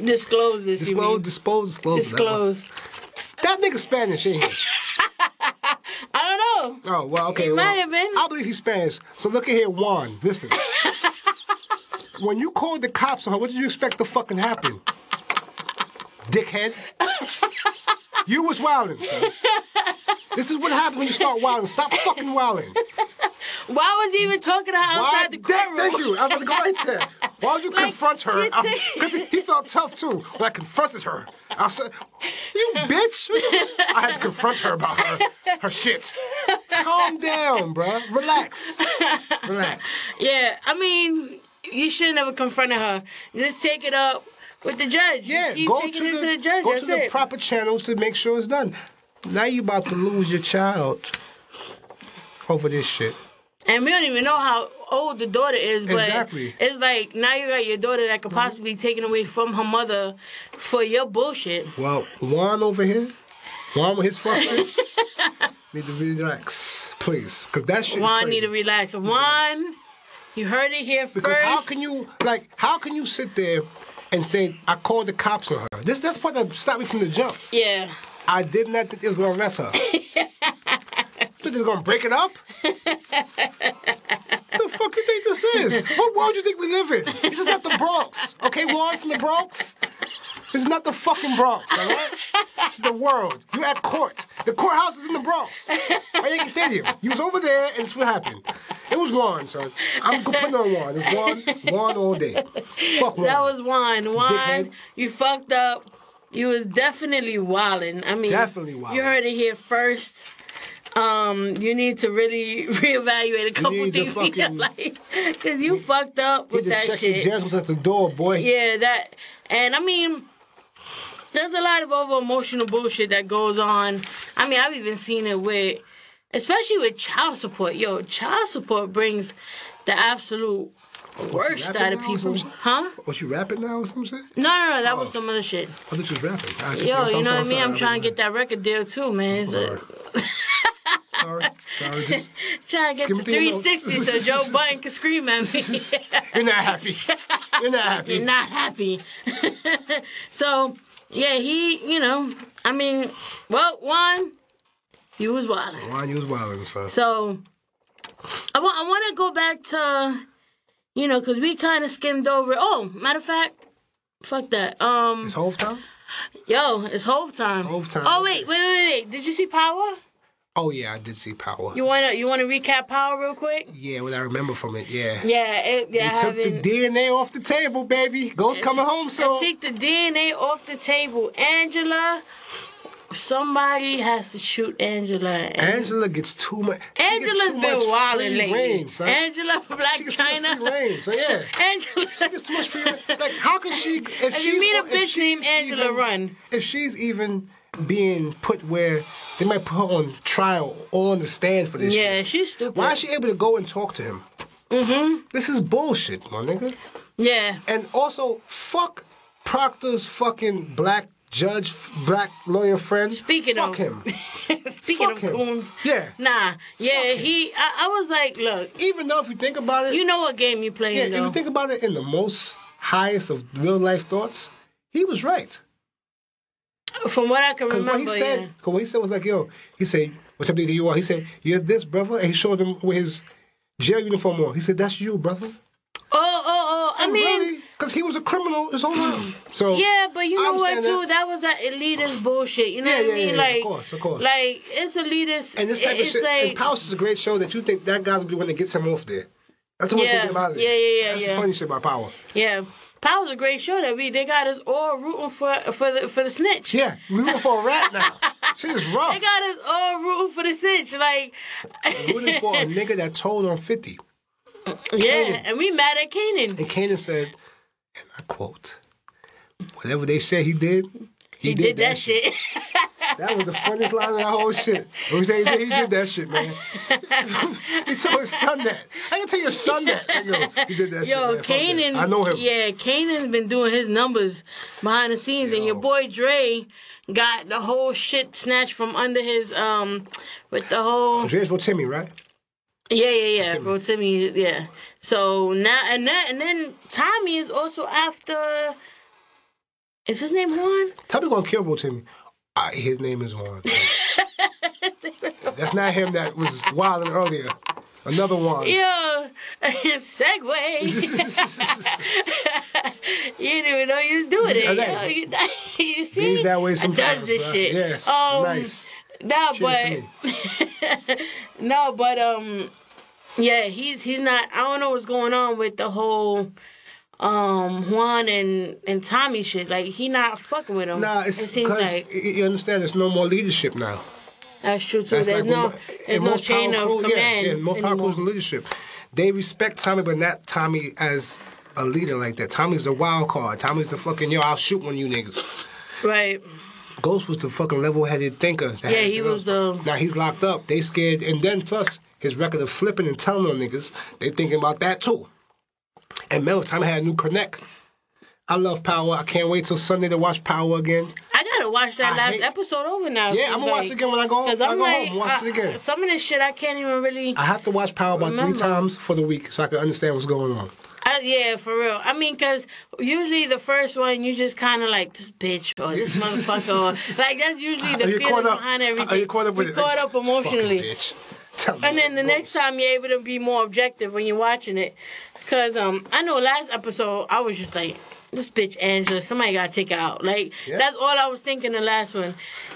Disclose this. disclose, mean. dispose, disclose. Disclose. That nigga Spanish, ain't he? I don't know. Oh well, okay. He well, might have been. I believe he's Spanish. So look at here, Juan. Listen. when you called the cops on her, what did you expect to fucking happen? Dickhead. you was wilding, son. This is what happens when you start wilding. Stop fucking wilding. Why was he even talking to her Why? outside the Thank- courtroom? Thank you. I'm gonna go right there. Why would you Like, confront her? Because he felt tough too. When I confronted her, I said, "You bitch!" I had to confront her about her her shit. Calm down, bruh. Relax. Relax. Yeah, I mean, you should never confronted her. Just take it up with the judge. Yeah, go to the, to the judge. go That's to the it. proper channels to make sure it's done. Now you about to lose your child over this shit. And we don't even know how old the daughter is, but Exactly. Mm-hmm. it's like now you got your daughter that could possibly be taken away from her mother for your bullshit. Well, Juan over here, Juan with his fuck shit, need to relax, please, because that shit. Juan need to relax. Juan, you heard it here Because first. how can you like how can you sit there and say I called the cops on her? This that's what that stopped me from the jump. Yeah. I did not think they was gonna arrest her. They're gonna break it up? What the fuck do you think this is? What world do you think we live in? This is not the Bronx. Okay, Juan from the Bronx? This is not the fucking Bronx, all right? This is the world. You're at court. The courthouse is in the Bronx. At Yankee Stadium. You was over there, and it's what happened. It was Juan, son. I'm putting on Juan. It's Juan, Juan all day. Fuck Juan. That was Juan. Juan, you fucked up. You was definitely wildin'. I mean, Definitely wildin'. You heard it here first. Um, you need to really reevaluate a couple things in your life because you fucked up with that check shit. your jams was at the door, boy. Yeah, that, and I mean, there's a lot of over emotional bullshit that goes on. I mean, I've even seen it with, especially with child support. Yo, child support brings the absolute worst out of now or some people, huh? Was you rapping now or some shit? No, no, no, that Oh. was some other shit. I thought you was rapping. Yo, you know what I mean? I'm trying to get that record deal too, man. Sorry. Sorry. Just, trying to get the 360 notes. so Joe Biden can scream at me. you're not happy. You're not happy. You're not happy. so, yeah, he, you know, I mean, well, one, he was wild. Juan, you was wilding, son. So, I want, I want to go back to, you know, because we kind of skimmed over. Oh, matter of fact, fuck that. Um, It's Hove time? yo, it's Hove time. Hove time. Oh wait, wait, wait, wait. Did you see Power? Oh, yeah, I did see Power. You wanna, you wanna recap Power real quick? yeah, what I remember from it, yeah. Yeah, it, yeah, They took the. DNA off the table, baby. Ghost coming home, so. Take the DNA off the table. Angela, somebody has to shoot Angela. And Angela gets too much. she gets Angela's too been wilding lately. reign, son. Angela Black she gets too much China. reign, so yeah. Angela. It's too much free reign. Like, how can she? If, you meet a bitch named Angela, even- run. If she's even being put where they might put her on trial or on the stand for this Yeah, shit. she's stupid. Why is she able to go and talk to him? Mm-hmm. This is bullshit, my nigga. Yeah. And also, fuck Proctor's fucking black judge, black lawyer friend. Speaking fuck of- him. Speaking Fuck of him. coons. Yeah. Nah. Yeah, he. I, I was like, look, Even though if you think about it, you know what game you playing yeah, if you think about it in the most highest of real life thoughts, he was right. From what I can Because what he remember, said, yeah. cause what he said was like, yo, he said, what type of nigga you are? He said, you're this, brother. And he showed him with his jail uniform on. He said, that's you, brother. Oh, oh, oh. I oh, mean, because he was a criminal his whole life. So Yeah, but you know what too? That. was that elitist bullshit. You know Yeah, what yeah, I mean? yeah, like, of course, of course. Like it's elitist. And this type of shit, like, and Power's is a great show that you think that guy's be one that gets him off there. That's the one Yeah, to get him out of there. yeah, yeah, yeah, That's yeah. the funny shit about Power. yeah, Power's a great show that we they got us all rooting for for the for the snitch. Yeah, we rooting for a rat now. Shit is rough. They got us all rooting for the snitch. Like, rooting for a nigga that told on 50. yeah, and we mad at Kanan. And Kanan said, and I quote, whatever they said he did, he, He did that shit. That was the funniest line of that whole shit. When he said he did, did that shit, man. he told his son that. I can tell your son that. Like, yo, he did that shit. Yo. Kanan. I know him. Yeah, Kanan's been doing his numbers behind the scenes, and your boy Dre got the whole shit snatched from under his um with the whole Andreas Timmy, right? yeah yeah yeah bro Timmy yeah. So now and then and then Tommy is also after. Is his name Juan? Tommy gonna kill Timmy. Uh, his name is Juan. That's not him that was wilding earlier. Another Juan. Yo, segue. you didn't even know you was doing it. Yo, you, you see? He's that way I sometimes. does this bruh. shit. Yes. Um, nice. No, Cheers but no, but um, yeah, he's he's not. I don't know what's going on with the whole um Juan and and Tommy shit. Like he not fucking with him. Nah, it's it seems like you understand. There's no more leadership now. that's true too. That's There's like no there's no chain of crews- command Yeah, yeah, more power crews and leadership. They respect Tommy, but not Tommy as a leader like that. Tommy's the wild card. Tommy's the fucking yo. I'll shoot one of you niggas. Right. Ghost was the fucking level-headed thinker. that Yeah, he was the- Now he's locked up. They scared, and then plus his record of flipping and telling on niggas, they thinking about that too. And Tommy had a new connect. I love Power. I can't wait till Sunday to watch Power again. I gotta watch that I last hate- episode over now. Yeah, I'm gonna watch it again when I go home. When I I'm go like, home, watch it again. some of this shit I can't even really. I have to watch Power about Remember. three times for the week so I can understand what's going on. I, yeah, for real. I mean, cause usually the first one you just kind of like this bitch or this motherfucker, or like that's usually the feeling behind everything. Are you caught up with You're it? caught up emotionally. Bitch. Tell me And then the what next time you're able to be more objective when you're watching it. Cause um I know last episode I was just like, this bitch Angela, somebody gotta take her out. Like Yeah. that's all I was thinking the last one.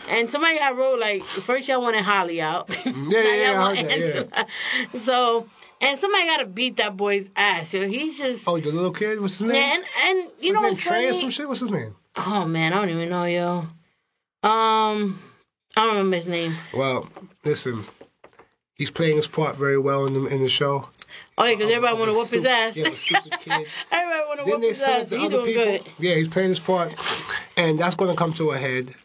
And somebody had wrote like first y'all wanted Holly out. yeah, yeah, y'all I want heard that, yeah. So and somebody gotta beat that boy's ass. Yo, he's just Oh, the little kid. What's his name? yeah, and, and you His know name what's Trey or some shit. What's his name? Oh man, I don't even know, yo. Um, I don't remember his name. Well, listen. He's playing his part very well in the in the show. Oh yeah, because everybody want to whoop his ass. Yeah, everybody want to whoop his ass. the He doing people. good. Yeah, he's playing his part, and that's going to come to a head.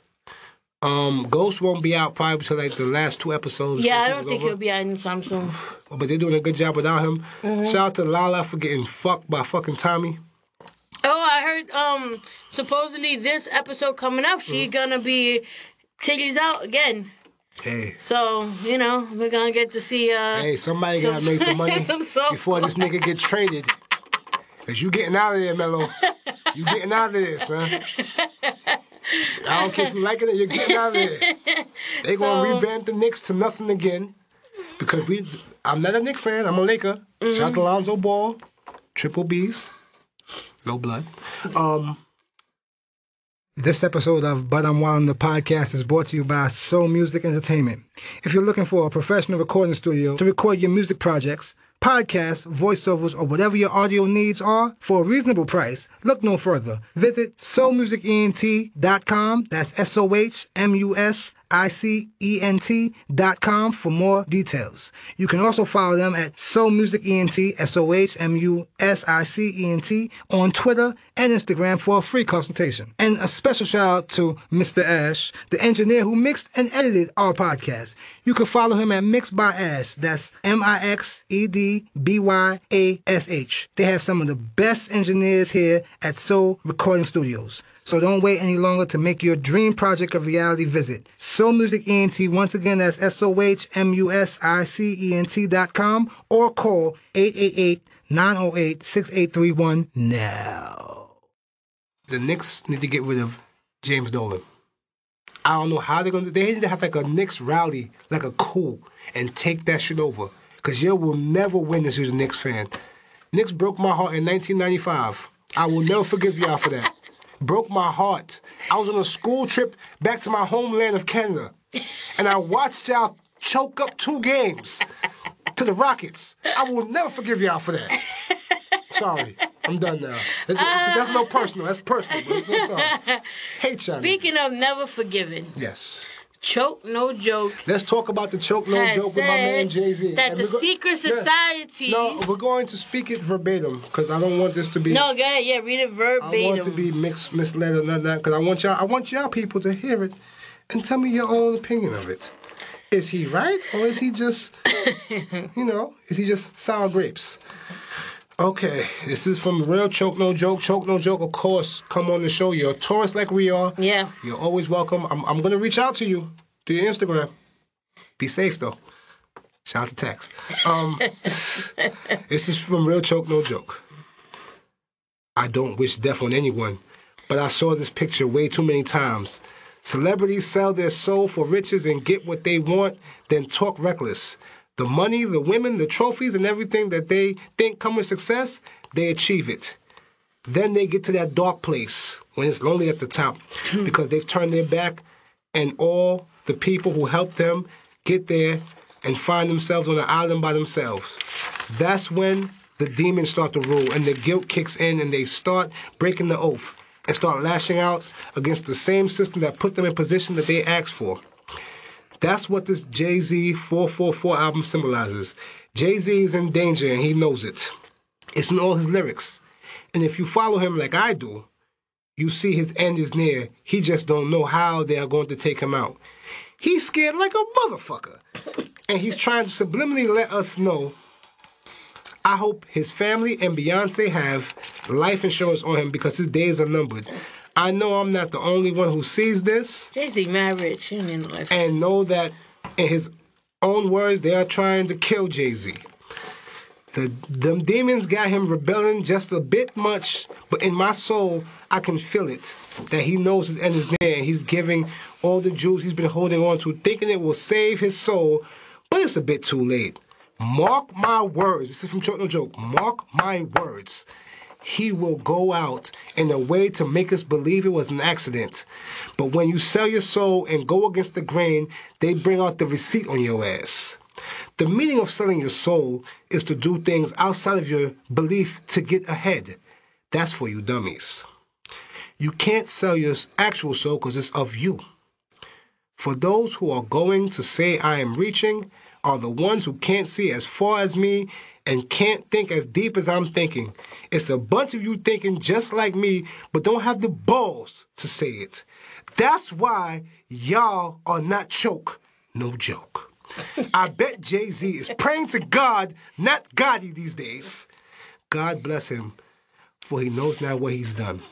Um, Ghost won't be out probably until like the last two episodes. Yeah, I don't think over. he'll be out anytime soon. But they're doing a good job without him. Mm-hmm. Shout out to Lala for getting fucked by fucking Tommy. Oh, I heard. Um, supposedly this episode coming up, she gonna be titties out again. Hey, So you know we're gonna get to see. Uh, hey, somebody some- gotta make the money before this nigga get traded. Cause you getting out of there, Melo. You getting out of there, son. I don't care if you liking it, you're getting out of there. They gonna So- revamp the Knicks to nothing again. Because we I'm not a Knicks fan, I'm a Laker. Mm-hmm. Shout out to Lonzo Ball, triple B's. No blood. Um this episode of But I'm Wild the podcast is brought to you by Soh Music Entertainment. If you're looking for a professional recording studio to record your music projects, podcasts, voiceovers, or whatever your audio needs are for a reasonable price, look no further. Visit sohmusicent.com. That's S O H M U S I C E N T dot com for more details. You can also follow them at Soh Music ENT, S O H M U S I C E N T, on Twitter and Instagram for a free consultation. And a special shout out to Mr. Ash, the engineer who mixed and edited our podcast. You can follow him at Mixed by Ash. That's M I X E D B Y A S H. They have some of the best engineers here at Soh Recording Studios. So don't wait any longer to make your dream project a reality. Visit Soh Music ENT. Once again, that's S O H M U S I C E N T dot com or call 888 908 6831 now. The Knicks need to get rid of James Dolan. I don't know how they're gonna. They need to have like a Knicks rally, like a coup, and take that shit over. Cause you will never win this as a Knicks fan. Knicks broke my heart in 1995. I will never forgive y'all for that. Broke my heart. I was on a school trip back to my homeland of Canada, and I watched y'all choke up two games to the Rockets. I will never forgive y'all for that. Sorry, I'm done now. That- uh. That's no personal. That's personal. But I'm. Hate y'all. Speaking of never forgiven, yes. Choke no joke. Let's talk about the choke no joke with my man Jay Z. that the secret societies. No, we're going to speak it verbatim because I don't want this to be. No, go ahead. Yeah, read it verbatim. I want it to be mixed, misled or nothing. Because I want y'all, I want y'all people to hear it and tell me your own opinion of it. Is he right or is he just, you know, is he just sour grapes? Okay, this is from Real Choke No Joke. Choke No Joke, of course, come on the show. You're a tourist like we are. Yeah. You're always welcome. I'm, I'm going to reach out to you through your Instagram. Be safe, though. Shout out to Tex. Um, this is from Real Choke No Joke. I don't wish death on anyone, but I saw this picture way too many times. Celebrities sell their soul for riches and get what they want, then talk reckless. The money, the women, the trophies, and everything that they think come with success, they achieve it. Then they get to that dark place when it's lonely at the top hmm. because they've turned their back and all the people who helped them get there and find themselves on an island by themselves. That's when the demons start to rule and the guilt kicks in and they start breaking the oath and start lashing out against the same system that put them in position that they asked for. That's what this Jay Z 444 album symbolizes. Jay Z is in danger and he knows it. It's in all his lyrics. And if you follow him like I do, you see his end is near. He just don't know how they are going to take him out. He's scared like a motherfucker. And he's trying to subliminally let us know. I hope his family and Beyonce have life insurance on him because his days are numbered. I know I'm not the only one who sees this Jay Z. He in life. and know that in his own words, they are trying to kill Jay Z. The them demons got him rebelling just a bit much, but in my soul, I can feel it. That he knows his end is near, he's giving all the jewels he's been holding on to, thinking it will save his soul, but it's a bit too late. Mark my words. This is from Choke No Joke. Mark my words. He will go out in a way to make us believe it was an accident. But when you sell your soul and go against the grain, they bring out the receipt on your ass. The meaning of selling your soul is to do things outside of your belief to get ahead. That's for you dummies. You can't sell your actual soul because it's of you. For those who are going to say I am reaching are the ones who can't see as far as me and can't think as deep as I'm thinking. It's a bunch of you thinking just like me, but don't have the balls to say it. That's why y'all are not choke, no joke. I bet Jay Z is praying to God, not Gotti these days. God bless him, for he knows now what he's done.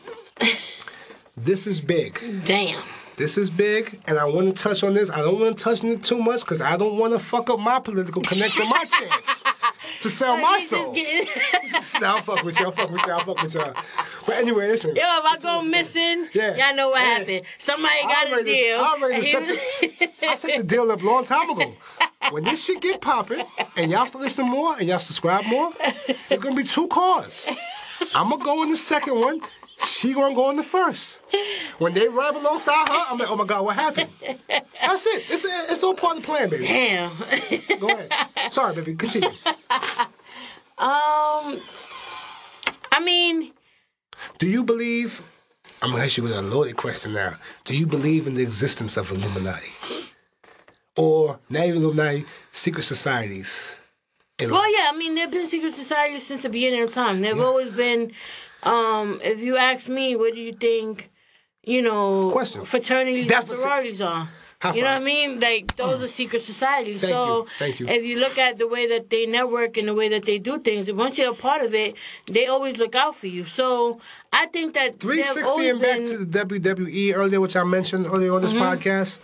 This is big. Damn. This is big, and I want to touch on this. I don't want to touch on it too much because I don't want to fuck up my political connection, my chance to sell my soul. get- nah, I'll fuck with y'all, fuck with y'all, fuck with y'all. But anyway, listen. Yo, if I go missing, Yeah. y'all know what Yeah. happened. Somebody I'm got a to- deal. I'm ready and to he set the, I set the deal up a long time ago. When this shit get popping and y'all start listening more and y'all subscribe more, there's gonna be two cars. I'm gonna go in the second one. She gonna go in the first. When they ride alongside her, I'm like, oh my god, what happened? That's it. It's it's all part of the plan, baby. Damn. Go ahead. Sorry, baby. Continue. um, I mean, Do you believe? I'm gonna ask you with a loaded question now. Do you believe in the existence of Illuminati, or not even Illuminati, secret societies? well, yeah. I mean, there've been secret societies since the beginning of time. They've always been. Um, if you ask me, what do you think? You know, Question. fraternities That's and sororities are. High You know what I mean? Like those are secret societies. Thank so you. Thank you. if you look at the way that they network and the way that they do things, once you're a part of it, they always look out for you. So I think that 360 and back been- to the WWE earlier, which I mentioned earlier on this Mm-hmm. podcast.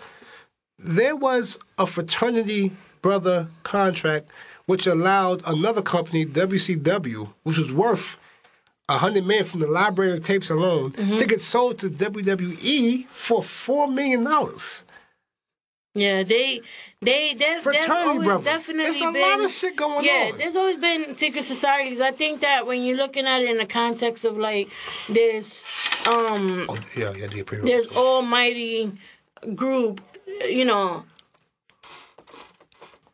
There was a fraternity brother contract which allowed another company, WCW, which was worth hundred million from the library of tapes alone, Mm-hmm. get sold to WWE for four million dollars. Yeah, they they Fraternity brothers. definitely There's a been, lot of shit going yeah, on. Yeah, there's always been secret societies. I think that when you're looking at it in the context of like this, um, Oh yeah, yeah, yeah, pretty this almighty group, you know,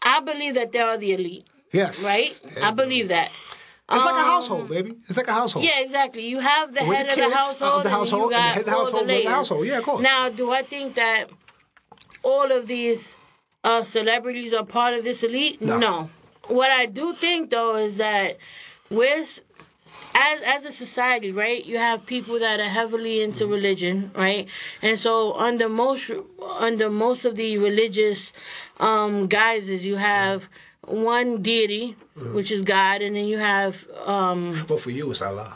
I believe that they are the elite, Yes, right? I believe that. It's like a Um, household, baby. It's like a household. Yeah, exactly. You have the With head the of the uh, household, the household, and and the head of the household, the with the household. Yeah, of course. Now, do I think that all of these uh, celebrities are part of this elite? No. What I do think though is that with as as a society, right, you have people that are heavily into religion, right, and so under most under most of the religious um, guises, you have one deity, which is God, and then you have um, But for you, it's Allah.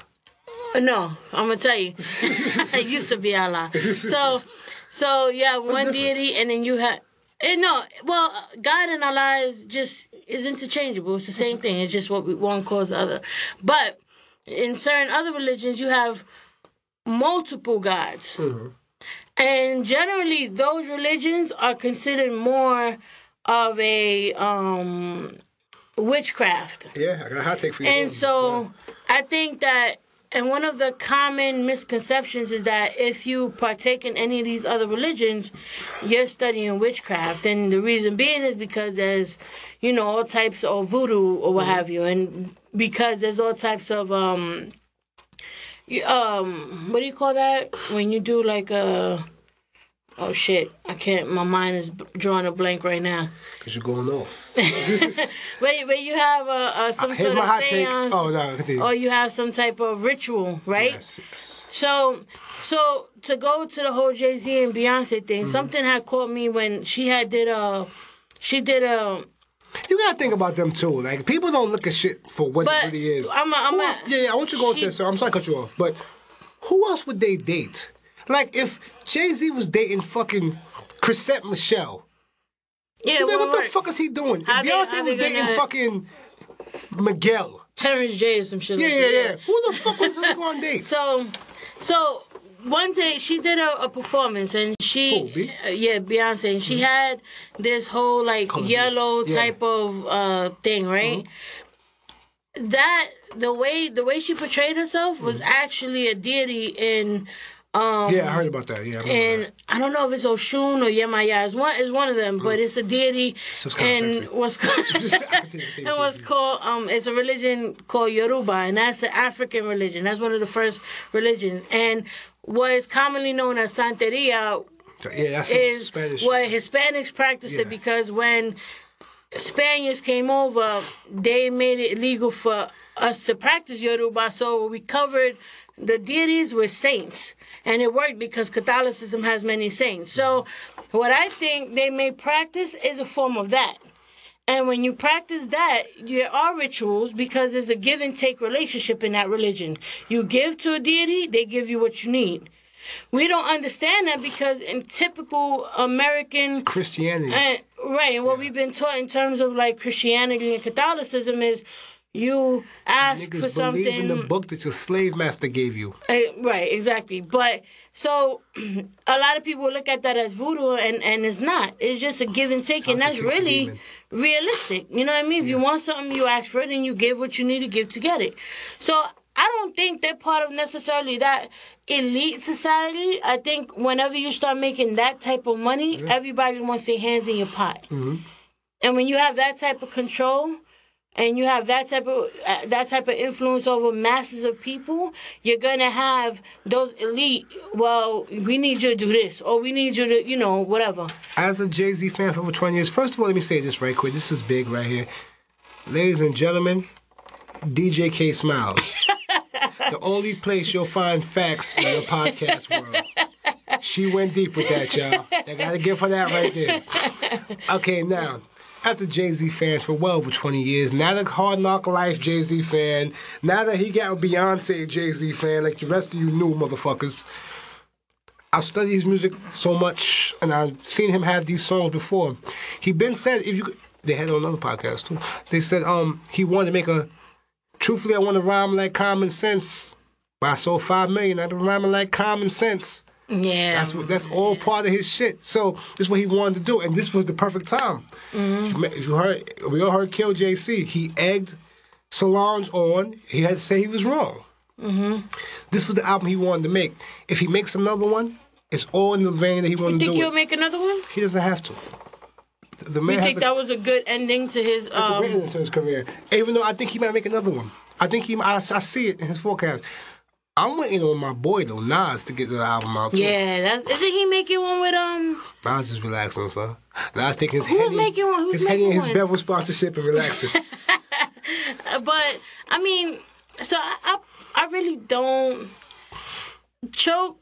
no, I'm gonna tell you. it used to be Allah. So, so you have one deity, and then you have. eh, no, well, God and Allah is just is interchangeable. It's the same thing. It's just what we, one calls the other. But in certain other religions, you have multiple gods, and generally, those religions are considered more of a um, witchcraft. Yeah, I got a hot take for you. And so I think that, and one of the common misconceptions is that if you partake in any of these other religions, you're studying witchcraft. And the reason being is because there's, you know, all types of voodoo or what have you. And because there's all types of, um, um, what do you call that? When you do like a, oh shit, I can't, my mind is drawing a blank right now. because you're going off. Where, where you have a, a uh, some Here's sort my of hot take. seance, Oh no, continue. or you have some type of ritual, right? Yes, yes. So, so to go to the whole Jay Z and Beyonce thing, Mm-hmm. something had caught me when she had did a, she did a, You gotta think about them too. Like people don't look at shit for what it really is. I'm a, I'm Who- a, yeah, yeah, I want you to go into she- this. So I'm sorry to cut you off, but who else would they date? Like if Jay Z was dating fucking Chrisette Michele, yeah, what the fuck is he doing? How if they- Beyonce was dating gonna- fucking Miguel, Terrence J or some shit. yeah, like yeah, yeah. Who the fuck was this on date? So, so one day she did a, a performance and she, uh, yeah, Beyonce, and she had this whole like yellow Yeah. type of uh thing, right? that the way the way she portrayed herself was actually a deity in um Yeah, I heard about that. Yeah, I and that. I don't know if it's Oshun or Yemaya. It's one, it's one of them, but it's a deity. So and what's called, and what's called um, it's a religion called Yoruba, and that's an African religion. That's one of the first religions, and what is commonly known as Santeria yeah, that's is Spanish. what Hispanics practice Yeah. it because when Spaniards came over, they made it illegal for us to practice Yoruba. So we covered the deities with saints, and it worked because Catholicism has many saints. So what I think they may practice is a form of that. And when you practice that, there are rituals because there's a give and take relationship in that religion. You give to a deity, they give you what you need. We don't understand that because in typical American Christianity. and, right, and what we've been taught in terms of like Christianity and Catholicism is you ask for Niggas something. believe in the book that your slave master gave you. Eh, right, exactly. But so a lot of people look at that as voodoo, and and it's not. It's just a give and take, and that's really realistic. You know what I mean? If you want something, you ask for it, and you give what you need to give to get it. So I don't think they're part of necessarily that elite society. I think whenever you start making that type of money, everybody wants their hands in your pot. Mm-hmm. And when you have that type of control, and you have that type of uh, that type of influence over masses of people, you're gonna have those elite. Well, we need you to do this, or we need you to, you know, whatever. As a Jay Z fan for over 20 years, first of all, let me say this right quick. This is big right here. Ladies and gentlemen, DJ K Smiles. the only place you'll find facts in the podcast world. She went deep with that, y'all. I gotta give her that right there. Okay, now, as a Jay Z fan for well over 20 years, Now a hard knock life Jay Z fan, now that he got a Beyonce Jay Z fan like the rest of you new motherfuckers. I studied his music so much, and I've seen him have these songs before. He been said if you they had on another podcast too. They said um he wanted to make a. Truthfully, I want to rhyme like common sense. But I sold five million. I've been rhyming like common sense. Yeah. That's what, that's all part of his shit. So this is what he wanted to do, and this was the perfect time. If you- you heard, we all heard Kill Jay Z. He egged Solange on. He had to say he was wrong. This was the album he wanted to make. If he makes another one, it's all in the vein that he wanted to do. You think he'll It. make another one? He doesn't have to. The- The man You think a, that was a good ending to his it's a great um? to his career. Even though I think he might make another one. I think he. I, I see it in his forecast. I'm waiting on my boy though, Nas, to get the album out too. Yeah, that isn't he making one with um? Nas is relaxing, son. Nas taking his Who's Henny, making one? Who's his making his? Bevel sponsorship and relaxing. But I mean, so I, I, I really don't choke,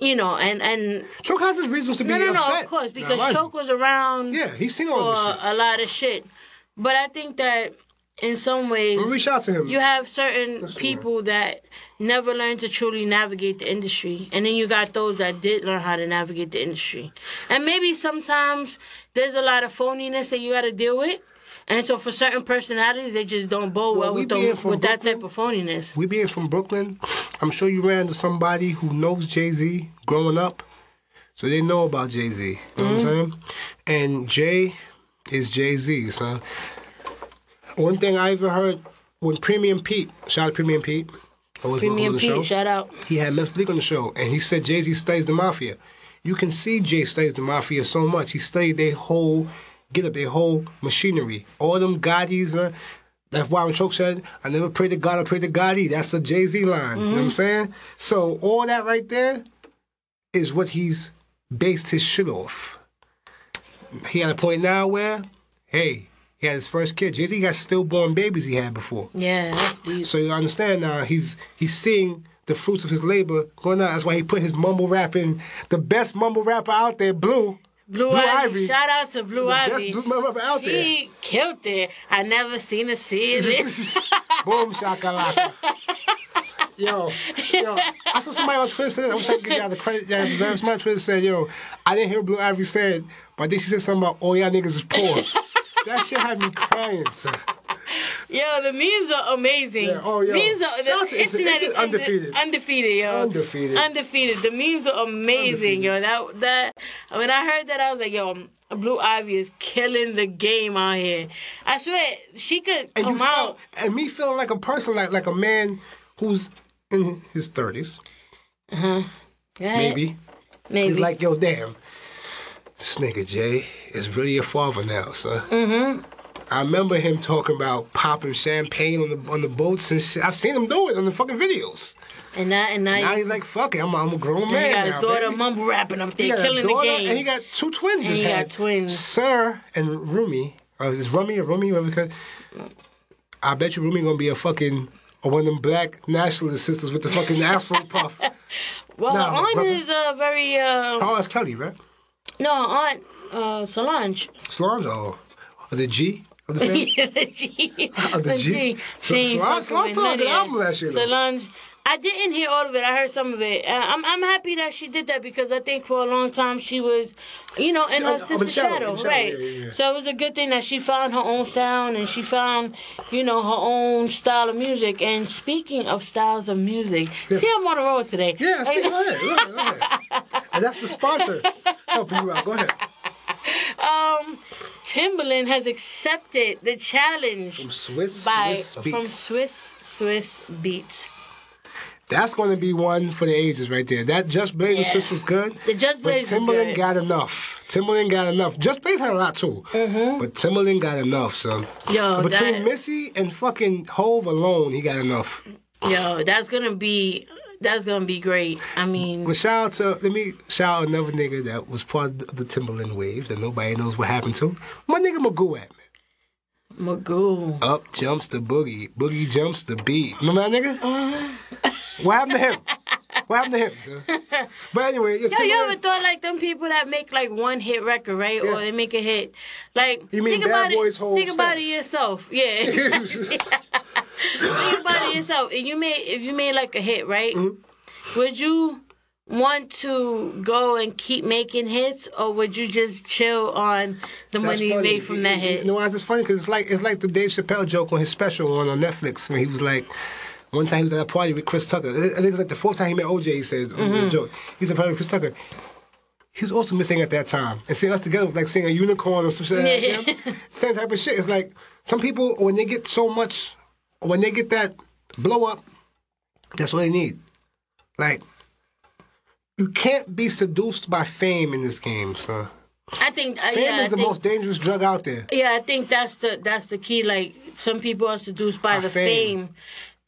you know, and and Choke has his reasons to be no, no, no, upset. of course, because. Choke was around Yeah, he's seen for all this shit. a lot of shit. But I think that in some ways, We'll reach out to him. you have certain Listen, people that never learned to truly navigate the industry, and then you got those that did learn how to navigate the industry. And maybe sometimes there's a lot of phoniness that you got to deal with. And so for certain personalities, they just don't bow well, Well, we with, being the, from with that type of phoniness. we being from Brooklyn, I'm sure you ran into somebody who knows Jay Z growing up, so they know about Jay Z. You know what I'm mm-hmm. saying? And Jay is Jay Z, son. One thing I ever heard when Premium Pete, shout out to Premium Pete, always Premium on the show. Shout out. he had Memphis Bleek on the show, and he said Jay Z studies the mafia. You can see Jay studies the mafia so much. He studied their whole get up, their whole machinery. All them Gottis. Uh, that's why when Choke said, I never pray to God, I pray to Gotti. That's a Jay Z line. You know what I'm saying? So all that right there is what he's based his shit off. He at a point now where, hey, he had his first kid. Jay Z got stillborn babies he had before. Yeah. So you understand now he's he's seeing the fruits of his labor going out. That's why he put his mumble rapping, the best mumble rapper out there, Blue. Blue, Ivy. Shout out to Blue the Ivy. best blue rapper out there. she killed it. I never seen see it. Boom shakalaka. Yo, yo, I saw somebody on Twitter said, I wish I could give y'all the credit y'all deserve. Somebody on Twitter said, yo, I didn't hear Blue Ivy said, but I think she said something about all y'all niggas is poor. that shit had me crying, son. Yo, the memes are amazing. Yeah, oh, yo. Memes are Shout the internet is undefeated. undefeated, yo. Undefeated. Undefeated. The memes are amazing, yo. That that when I heard that, I was like, yo, Blue Ivy is killing the game out here. I swear she could And come out. and me feeling like a person, like like a man who's in his thirties, uh-huh. Go ahead. maybe. maybe. He's like, yo, damn, this nigga Jay is really your father now, son. Mm-hmm. I remember him talking about popping champagne on the on the boats and shit. I've seen him do it on the fucking videos. and now and now, Now he's like, fuck it, I'm, I'm a grown he man got now, his daughter baby. mumble rapping up He there, killing the game. And he got two twins. And he got twins. Sir and Rumi, or is this Rumi or Rumi? Whatever. Because I bet you Rumi gonna be a fucking or one of them black nationalist sisters with the fucking afro puff. well, Nah, her aunt brother. is uh, very uh, Oh, that's Kelly, right? No aunt uh, Solange. Solange, or the G of the family. G. Oh, the G. So- She Solange- Solange put out a good album last year, though. Solange. I didn't hear all of it. I heard some of it. Uh, I'm I'm happy that she did that because I think for a long time she was, you know, in She- her sister's shadow, shadow, shadow, right? yeah, yeah, yeah. So it was a good thing that she found her own sound and she found, you know, her own style of music. And speaking of styles of music, see I'm on the road today. Yeah, see, go ahead, go ahead, go ahead. And that's the sponsor helping you out. Go ahead. Um, Timbaland has accepted the challenge From Swizz, by Swizz from Swizz Swizz Beatz. That's going to be one for the ages right there. That Just Blaze Yeah. Was good. The Just but Blaze was Timbaland got enough. Timbaland got enough. Just Blaze had a lot too. But Timbaland got enough. Mm-hmm. Yo, Between that- Missy and fucking Hove alone, he got enough. Yo, that's gonna be that's gonna be great. I mean, But shout out to let me shout out another nigga that was part of the Timbaland wave that nobody knows what happened to. My nigga Magoo at man. Magoo. Up jumps the boogie, boogie jumps the beat. Remember that nigga? Uh-huh. What happened to him? What happened to him, son? But anyway, Yo, you ever thought like them people that make like one hit record, right? Yeah. Or they make a hit. Like You mean think Bad about Boys it. whole Think about it yourself. Yeah. think about it yourself. And you made if you made like a hit, right? Mm-hmm. Would you want to go and keep making hits, or would you just chill on the That's money you made from that You- you hit? know why it's funny? Because it's like it's like the Dave Chappelle joke on his special on, on Netflix when he was like, one time he was at a party with Chris Tucker. I think it was like the fourth time he met OJ. He says Mm-hmm. the joke. He's a party with Chris Tucker. He was also missing at that time, and seeing us together was like seeing a unicorn or some shit. like Yeah. Same type of shit. It's like some people when they get so much, when they get that blow up, that's what they need. Like you can't be seduced by fame in this game, son. I think uh, Fame yeah, I is the think, most dangerous drug out there. Yeah, I think that's the that's the key. Like some people are seduced by By the fame. fame.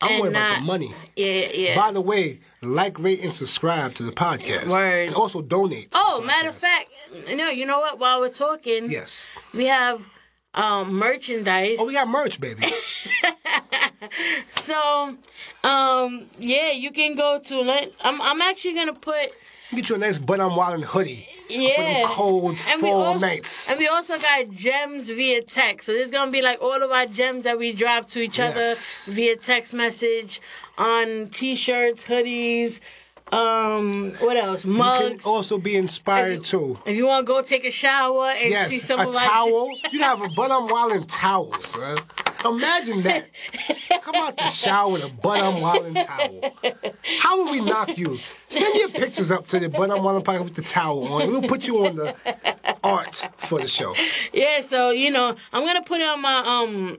I'm worried about the money. Yeah, yeah. By the way, like, rate, and subscribe to the podcast. Word. And also donate. oh, matter of fact, no, you know what? While we're talking, Yes. we have um, merchandise. Oh, we got merch, baby. So, um, yeah, you can go to. I'm I'm actually gonna put. Get you a nice But I'm Wildin' hoodie. Yeah. For them cold And we fall also, nights. And we also got gems via text. So there's gonna be like all of our gems that we drop to each Yes. other via text message on t-shirts, hoodies, um, what else? You can Mugs. also be inspired too. if you want to go take a shower and see Yes, some a of our towel. You have a But I'm Wildin' towel, son. Imagine that. Come out the shower with a But I'm Wildin' towel. How will we knock you? Send your pictures up to the But I'm Wildin' podcast with the towel on. We'll put you on the art for the show. Yeah, so you know, I'm gonna put it on my um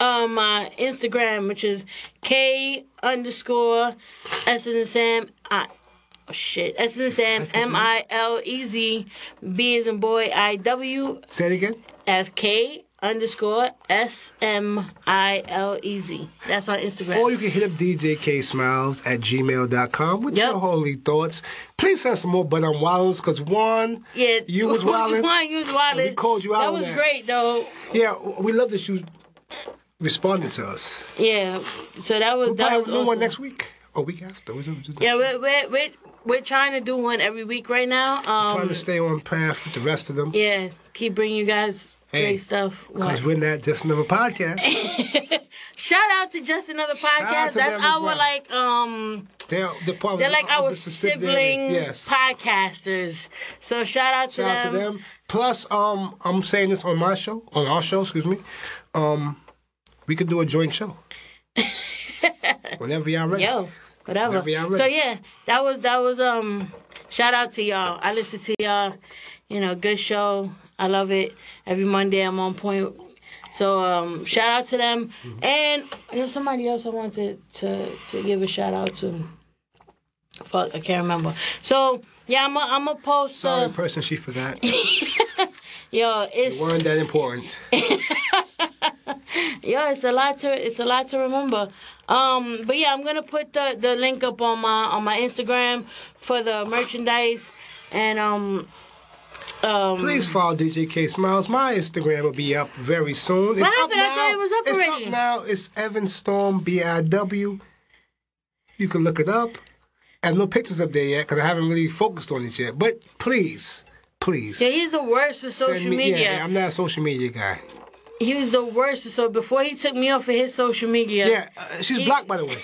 on my Instagram, which is K underscore S in Sam. I, oh shit, S in Sam. M I L E Z B as in boy. I W Say it again. as K underscore S M I L E Z. That's on Instagram. Or you can hit up DJ K Smiles at gmail.com with Yep. your holy thoughts. Please send some more But I'm Wildin' because one, yeah, you was wildin'. One, you was wildin'. we called you out That was that. great though. Yeah, we love that you responded to us. Yeah. So that was We'll that probably was have a new one next week or week after. Just- Yeah, we're, we're, we're, we're trying to do one every week right now. trying Um, to stay on path with the rest of them. yeah, keep bringing you guys Hey, great stuff. Because we're not just another podcast. Shout out to just another podcast. That's them our well. like um, They're, they're, part they're like our sibling Yes. podcasters. So shout out to Shout out to them. Plus, um, I'm saying this on my show, on our show, excuse me. Um, we could do a joint show. Whenever y'all ready. Yo, whatever. Whenever y'all So yeah, that was that was um shout out to y'all. I listen to y'all. You know, good show. I love it. Every Monday I'm on point. So um, shout out to them. And there's somebody else I wanted to, to to give a shout out to. Fuck, I can't remember. So yeah, I'm a, I'm a post. Sorry, Uh, person she forgot. yo, it's weren't that important. yeah, it's a lot to it's a lot to remember. Um, but yeah, I'm gonna put the, the link up on my on my Instagram for the merchandise, and um, um, Please follow DJ K Smiles. My Instagram will be up very soon. It's What up happened? I now. thought it was up it's already. up now. It's Evan Storm B I W. You can look it up. I have no pictures up there yet because I haven't really focused on it yet. But please, please. yeah, he's the worst with social me- media. Yeah, I'm not a social media guy. He was the worst. So before he took me off of his social media, Yeah, uh, she's blocked by the way.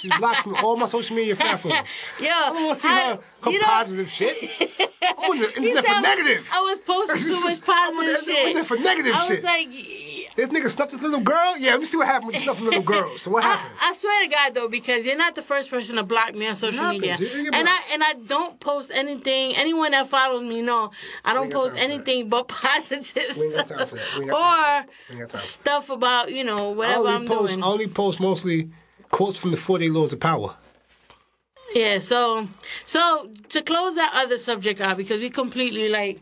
She's blocked from all my social media platforms. yo, I don't want to see I- her, her you know, positive shit. I'm he internet for negative. I was posting too much I'm on the positive shit. internet for negative I was like, This nigga snuffed this little girl? Yeah, let me see what happened when you snuffed a little girl. So what happened? I swear to God though, because you're not the first person to block me on social Happens. media, and I and I don't post anything. Anyone that follows me know I don't post time for that. anything but positive We ain't got stuff time for that. We ain't got time or for that. We ain't got time. stuff about you know whatever I'm post, doing. I only post mostly quotes from the 48 Laws of Power. Yeah, so so to close that other subject out because we completely like.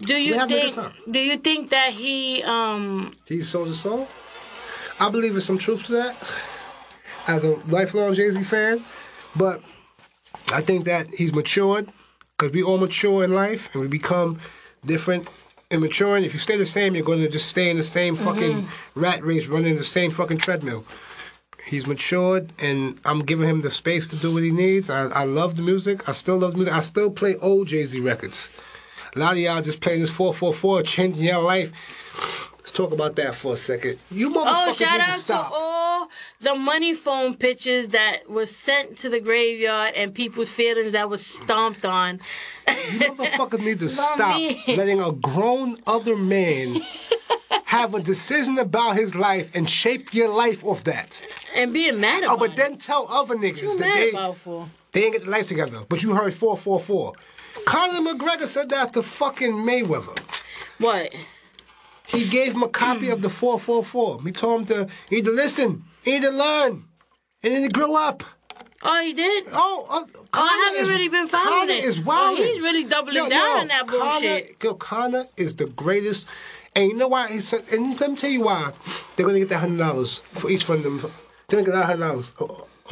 Do you think? Do you think that he um He sold his soul. I believe there's some truth to that as a lifelong Jay Z fan. But I think that he's matured because we all mature in life and we become different and maturing. If you stay the same, you're going to just stay in the same fucking rat race, running the same fucking treadmill. He's matured, and I'm giving him the space to do what he needs. I, I love the music. I still love the music. I still play old Jay Z records. A lot of y'all just playing this 444, changing your life. Let's talk about that for a second. You oh, motherfuckers Oh, shout need out to to stop. all the money phone pictures that was sent to the graveyard and people's feelings that was stomped on. You motherfuckers need to stop me. letting a grown other man have a decision about his life and shape your life off that. and being mad Oh, about but then tell other niggas it. that they, about for? they ain't get their life together. But you heard 444. Conor McGregor said that to fucking Mayweather. What? He gave him a copy of the 444. He told him to either listen, either learn, and then he grew up. Oh, he did? Oh, uh, Oh, I haven't is- really been following Conor it. is Oh, wild. he's really doubling down on that bullshit. Conor, yo, Conor is the greatest. And you know why? He said, and let me tell you why. They're gonna get that hundred dollars for each one of them. They're gonna get that hundred dollars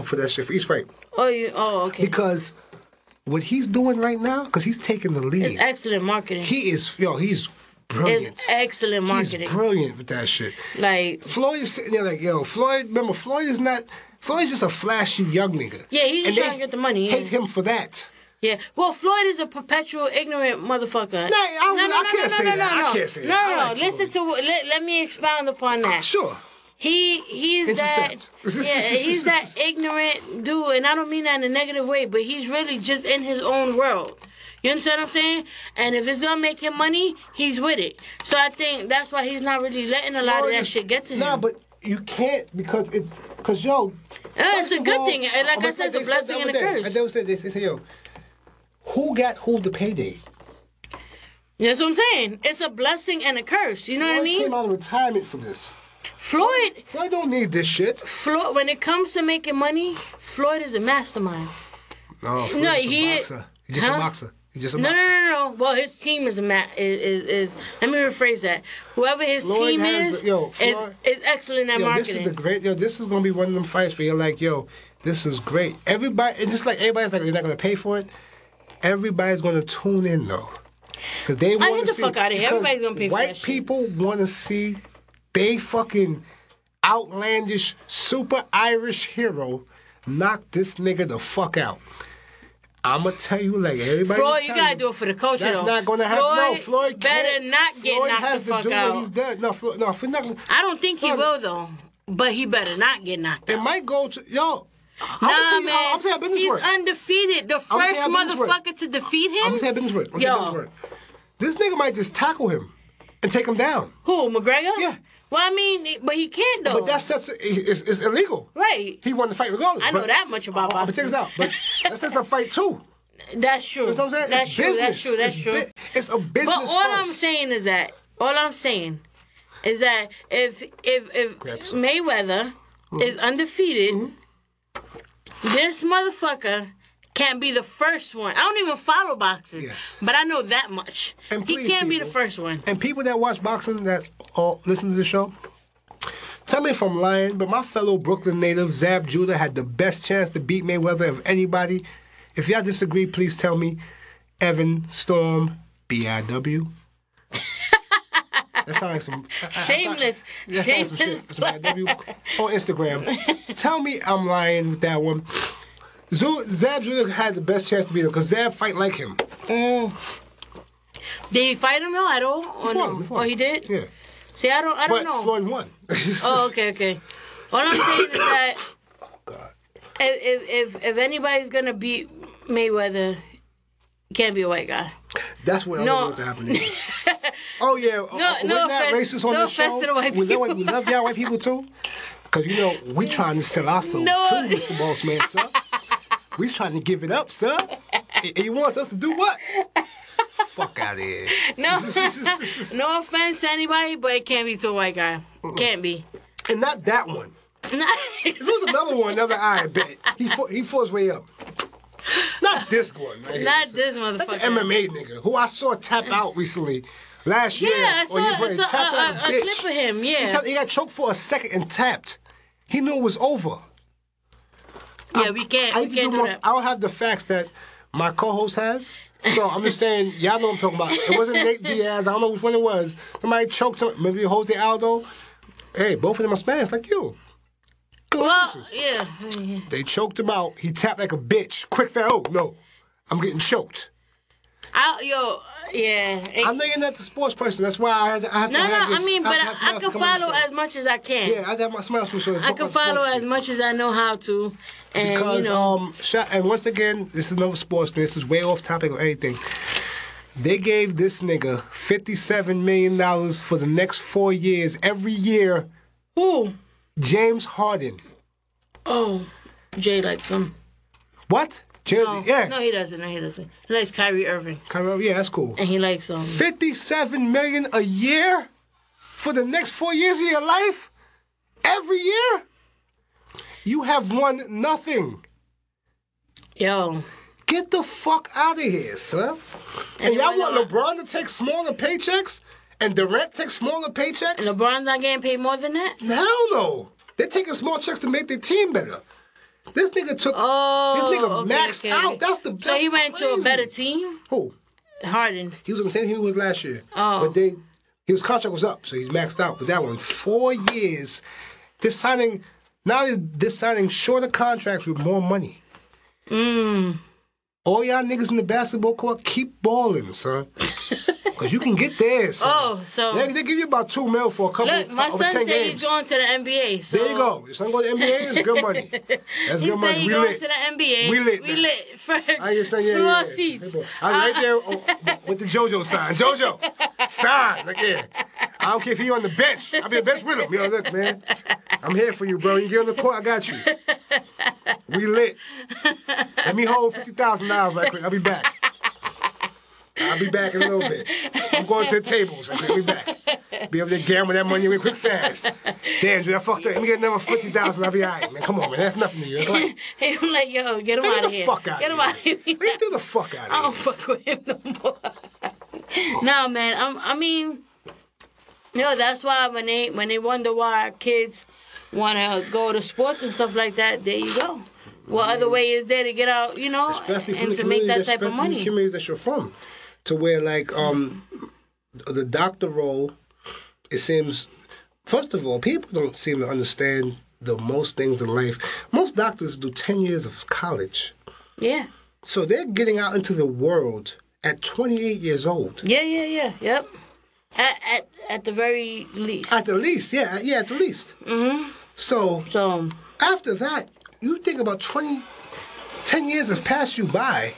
for that shit for each fight Oh, you? Oh, okay. because what he's doing right now, because he's taking the lead. It's excellent marketing. he is yo, he's brilliant. it's excellent marketing. He's brilliant with that shit. like, Floyd is sitting there like, yo, Floyd. Remember, Floyd is not. Floyd's just a flashy young nigga. Yeah, he's just trying to get the money, Hate him for that. yeah. Well, Floyd is a perpetual ignorant motherfucker. I- I can't say that. I can't say no, that. No, no, no. Listen to. Let, let me expound upon that. Sure. He he's that yeah he's that ignorant dude, and I don't mean that in a negative way, but he's really just in his own world. You understand what I'm saying? And if it's gonna make him money, he's with it. So I think that's why he's not really letting a lot of that shit get to him. Nah, but you can't because it because yo. Yeah, it's a good all- thing. Like I said, it's a blessing and a curse. and They said this. They said yo, who got who the payday? That's what I'm saying. It's a blessing and a curse. You know what I mean? came out of retirement for this. Floyd, Floyd don't need this shit. Floyd. When it comes to making money, Floyd is a mastermind. No, Floyd's No, just he- a boxer. He's just Huh? a boxer. He's just a No, no, boxer. no, no. Well, his team is a ma- is, is is. Let me rephrase that. Whoever his Floyd team is the- yo, is Floyd- is excellent at Yo, this is the great. Yo, this is gonna be one of them fights where you're like, yo, this is great. Everybody, and just like everybody's like, they're not gonna pay for it. Everybody's gonna tune in though, because they want get to the see. fuck outta here. because Everybody's gonna pay for White people want to see they fucking outlandish, super Irish hero knock this nigga the fuck out. I'ma tell you like everybody. Floyd, you gotta do it for the culture That's though. not gonna happen. no, Floyd Floyd better not get Floyd knocked has the to fuck do out. what he's done. No, Floyd, no, Floyd not. gonna- I don't think he will though, but he better not get knocked It out. might go to yo. Nah, you, man. I'm you how business He's work. undefeated. The first how business work. motherfucker to defeat him. I'm you how business work. I'm you Yo. business work. This nigga might just tackle him and take him down. Who McGregor? Yeah. Well, I mean, but he can't though. But that sets it, it's, it's illegal. right. He won the fight regardless. I know but- that much about Oh, but check boxing. this out. But that sets a fight too. That's true. You know what I'm saying? That's it's true. business. That's true. That's it's true. bu- it's a business. But all I'm saying is that all I'm saying is that if if if Mayweather Mm-hmm. is undefeated, this motherfucker can't be the first one. I don't even follow boxing, Yes. but I know that much. And he can't be the first one. And people that watch boxing that or listen to the show, tell me if I'm lying, but my fellow Brooklyn native Zab Judah had the best chance to beat Mayweather of anybody. If y'all disagree, please tell me. Evan Storm, B-I-W. That sounds like some Shameless. That sounds like some Shameless. shit. Some on Instagram. Tell me I'm lying with that one. Zu- Zab Judah had the best chance to beat him because Zab fight like him. Mm. Did he fight him though at all? Or no? him, he Oh, he did. Yeah. See, I don't. I don't But know. Floyd won. Oh, okay, okay. All I'm saying is that oh, God. if if if, if anybody's gonna beat Mayweather, it can't be a white guy. That's what I No. don't want to happen. oh yeah, no, uh, uh, No- we're no not offense- racist on no this show. to the white we, love, we love y'all white people too, because you know we trying to sell ourselves No. too, Mr. Boss Man, sir. we trying to give it up, sir. And he wants us to do what? Fuck out of here. No, no offense to anybody, but it can't be to a white guy. Can't be. And not that one. There was another one, another eye. I bet he fought, he fought his way up. Not this one, right here. Not this Not the motherfucker. MMA nigga who I saw tap out recently last year. Yeah, I or you saw, saw tapped out a, a, a, a bitch. clip of him. He, Yeah, tapped- he got choked for a second and tapped. He knew it was over. Yeah. We can't. I We can't do do more. I don't have the facts that my co-host has. So I'm just saying, y'all know what I'm talking about. It wasn't Nate Diaz. I don't know which one it was. Somebody choked him. Maybe Jose Aldo. Hey, both of them are Spanish, like you. Well, yeah. They choked him out. He tapped like a bitch. Quick fast. Oh no, I'm getting choked. I, yo, yeah. I know you're not the sports person. That's why I, had to, I have no, to no. have this. I mean, but to I, I can come on the follow as much as I can. Yeah, I have my somebody else on the show. I can follow shit. as much as I know how to, and Because you know. um, and once again, this is another sports thing. This is way off topic of anything. They gave this nigga fifty-seven million dollars for the next four years. Every year, Who? James Harden. Oh, Jay likes him. What? James, No, yeah, no, he doesn't. No, he doesn't. He likes Kyrie Irving, Kyrie- Irving, yeah, that's cool. and he likes um. Fifty-seven million a year for the next four years of your life. Every year, you have won nothing. Yo, Get the fuck out of here, son. And, And y'all want LeBron to take smaller paychecks? And Durant take smaller paychecks? LeBron's not getting paid more than that. Hell no. They're taking small checks to make their team better. This nigga took. Oh, this nigga okay, maxed okay. out. That's the. So he went to a crazy. better team. Who? Harden. He was on the same team he was last year. Oh. But they, his contract was up, so he's maxed out with that one. Four years. They're signing. Now they're, signing shorter contracts with more money. Mm. All y'all niggas in the basketball court, keep balling, son. Cause you can get there, son. Oh, so They, they give you about two mil for a couple look, my son said games. he's going to the NBA. So there you go. Your son go to the NBA, it's good money. That's good money. We going lit. to the NBA. We lit We now. lit. For I just saying, yeah, yeah, yeah. seats. I'm right there oh, with the JoJo sign. JoJo, sign. Like, yeah. I don't care if he on the bench. I'll be the bench with him. Yo, look, man. I'm here for you, bro. You get on the court, I got you. We lit. Let me hold $50,000 right quick. I'll be back. I'll be back in a little bit. I'm going to the tables. I'll be back. Be able to gamble that money away quick fast. Damn, dude, I fucked up. Let me get another 50000 I'll be all right, man. Come on, man. That's nothing to you. That's like, I'm like, yo, get him out of the here. fuck out Get him out of here. get the fuck out of here. I don't fuck with him no more. no, man. I'm, I mean, no, that's why when they when they wonder why our kids want to go to sports and stuff like that, there you go. What other mm. way is there to get out, you know, especially and to make that type of especially from the money? communities that you're from, to where like um the doctor role, it seems. First of all, people don't seem to understand the most things in life. Most doctors do ten years of college, Yeah, so they're getting out into the world at 28 years old. yeah, yeah, yeah. Yep. At at at the very least. At the least, yeah, yeah, at the least. Mm-hmm. So So after that, you think about 20, 10 years has passed you by.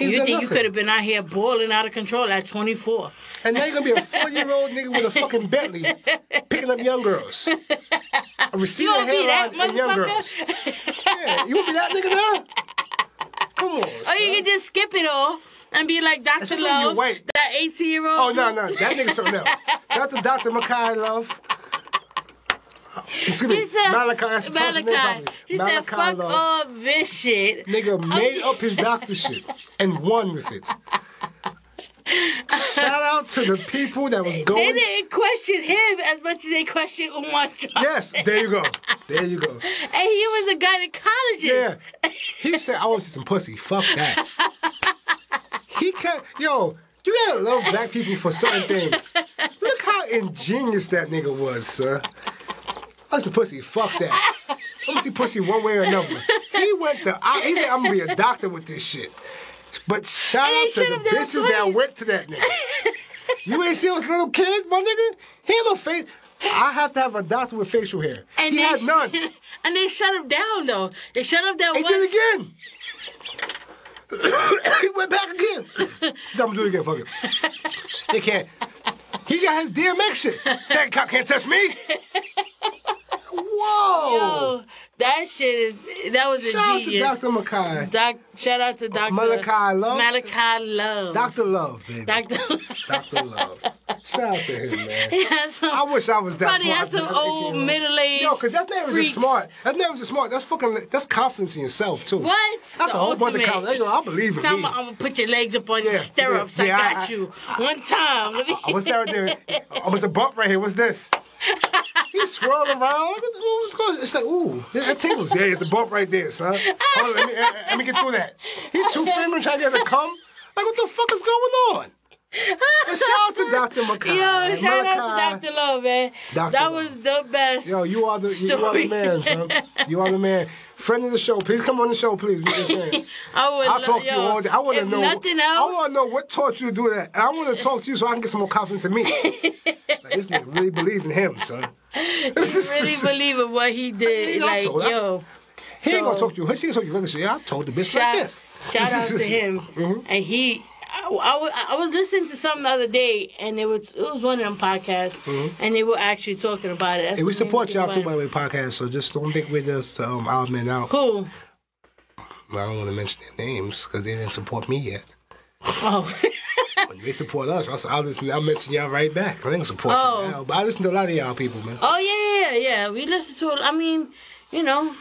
You think you could have been out here boiling out of control at 24? And now you're gonna be a 40 year old nigga with a fucking Bentley picking up young girls. A receding gonna be that hairline and young motherfucker? girls. Yeah, you wanna be that nigga now? Come on. Or you can just skip it all and be like Dr. Especially when you Love, that 18 year old. Oh no, no, that nigga's something else. Shout out to Dr. Makai Love. Excuse me, He said, Malachi. That's the person name Malachi. said, fuck Love. all this shit. Nigga made up his doctor shit and won with it. Shout out to the people that was going. They didn't question him as much as they questioned Umar Johnson. Yes, there you go. There you go. And he was a gynecologist. Yeah. He said, I want to see some pussy. Fuck that. He kept, yo, you gotta love black people for certain things. Look how ingenious that nigga was, sir. That's the pussy. Fuck that. I'm gonna see pussy one way or another. He went to, I, he said, I'm gonna be a doctor with this shit. But shout out to the bitches that went to that nigga. You ain't see those little kids, my nigga? He had no face. I have to have a doctor with facial hair. And he had none. And they shut him down though. They shut him down He once. did it again. he went back again. He said, I'm gonna do it again. Fuck it. They can't. He got his DMX shit. That cop can't touch me. Whoa. Yo, that shit is that was a genius. Shout out to. Dr. Makai. Doc, shout out to Dr. Malachi Love? Malachi Love. Dr. Love, baby. Dr. Dr. Love. Shout out to him, man. some, I wish I was that smart. had some as an 18 old middle aged. Yo, cause that's not even just smart. That's not even just smart. That's fucking. That's confidence in yourself too. What? That's The a whole bunch of confidence. Yo, I believe in me. I'm gonna put your legs up on your Yeah, stirrups. yeah, I got I- you. One time. Let me. I was there. there. Oh, what's the bump right here? What's this? He's swirling around. Look at what's going. It's like, ooh, that tingles. Yeah, it's a bump right there, son. Hold on, let me, uh, let me get through that. He two fingers trying to get to come. Like, what the fuck is going on? But shout out to Dr. Makai. Yo, shout out to Dr. Love, man. Dr. That was the best. Yo, you are the you are the man, son. You are the man. Friend of the show, please come on the show, please. Give me a chance. I would I'll talk to you all day. I want to know. Nothing I want to know what taught you to do that. And I want to talk to you so I can get some more confidence in me. like, this nigga really believe in him, son. really believe in what he did. I like, yo, He ain't gonna talk to you. He ain't gonna talk to you regular shit. Yeah, I told the bitch shout, like this. shout out to him. Mm-hmm. And he, I, I, was- I was listening to something the other day, and it was it was one of them podcasts, and they were actually talking about it. That's Mm-hmm. Hey, we support y'all too, by the way, podcast. So just don't think we're just um, odd men out. Cool. I don't want to mention their names because they didn't support me yet. Oh, When they support us, I'll, I'll listen. I'll mention y'all right back. I ain't support Oh. you now, but I listen to a lot of y'all people, man. oh yeah, yeah, yeah. We listen to. I mean, you know,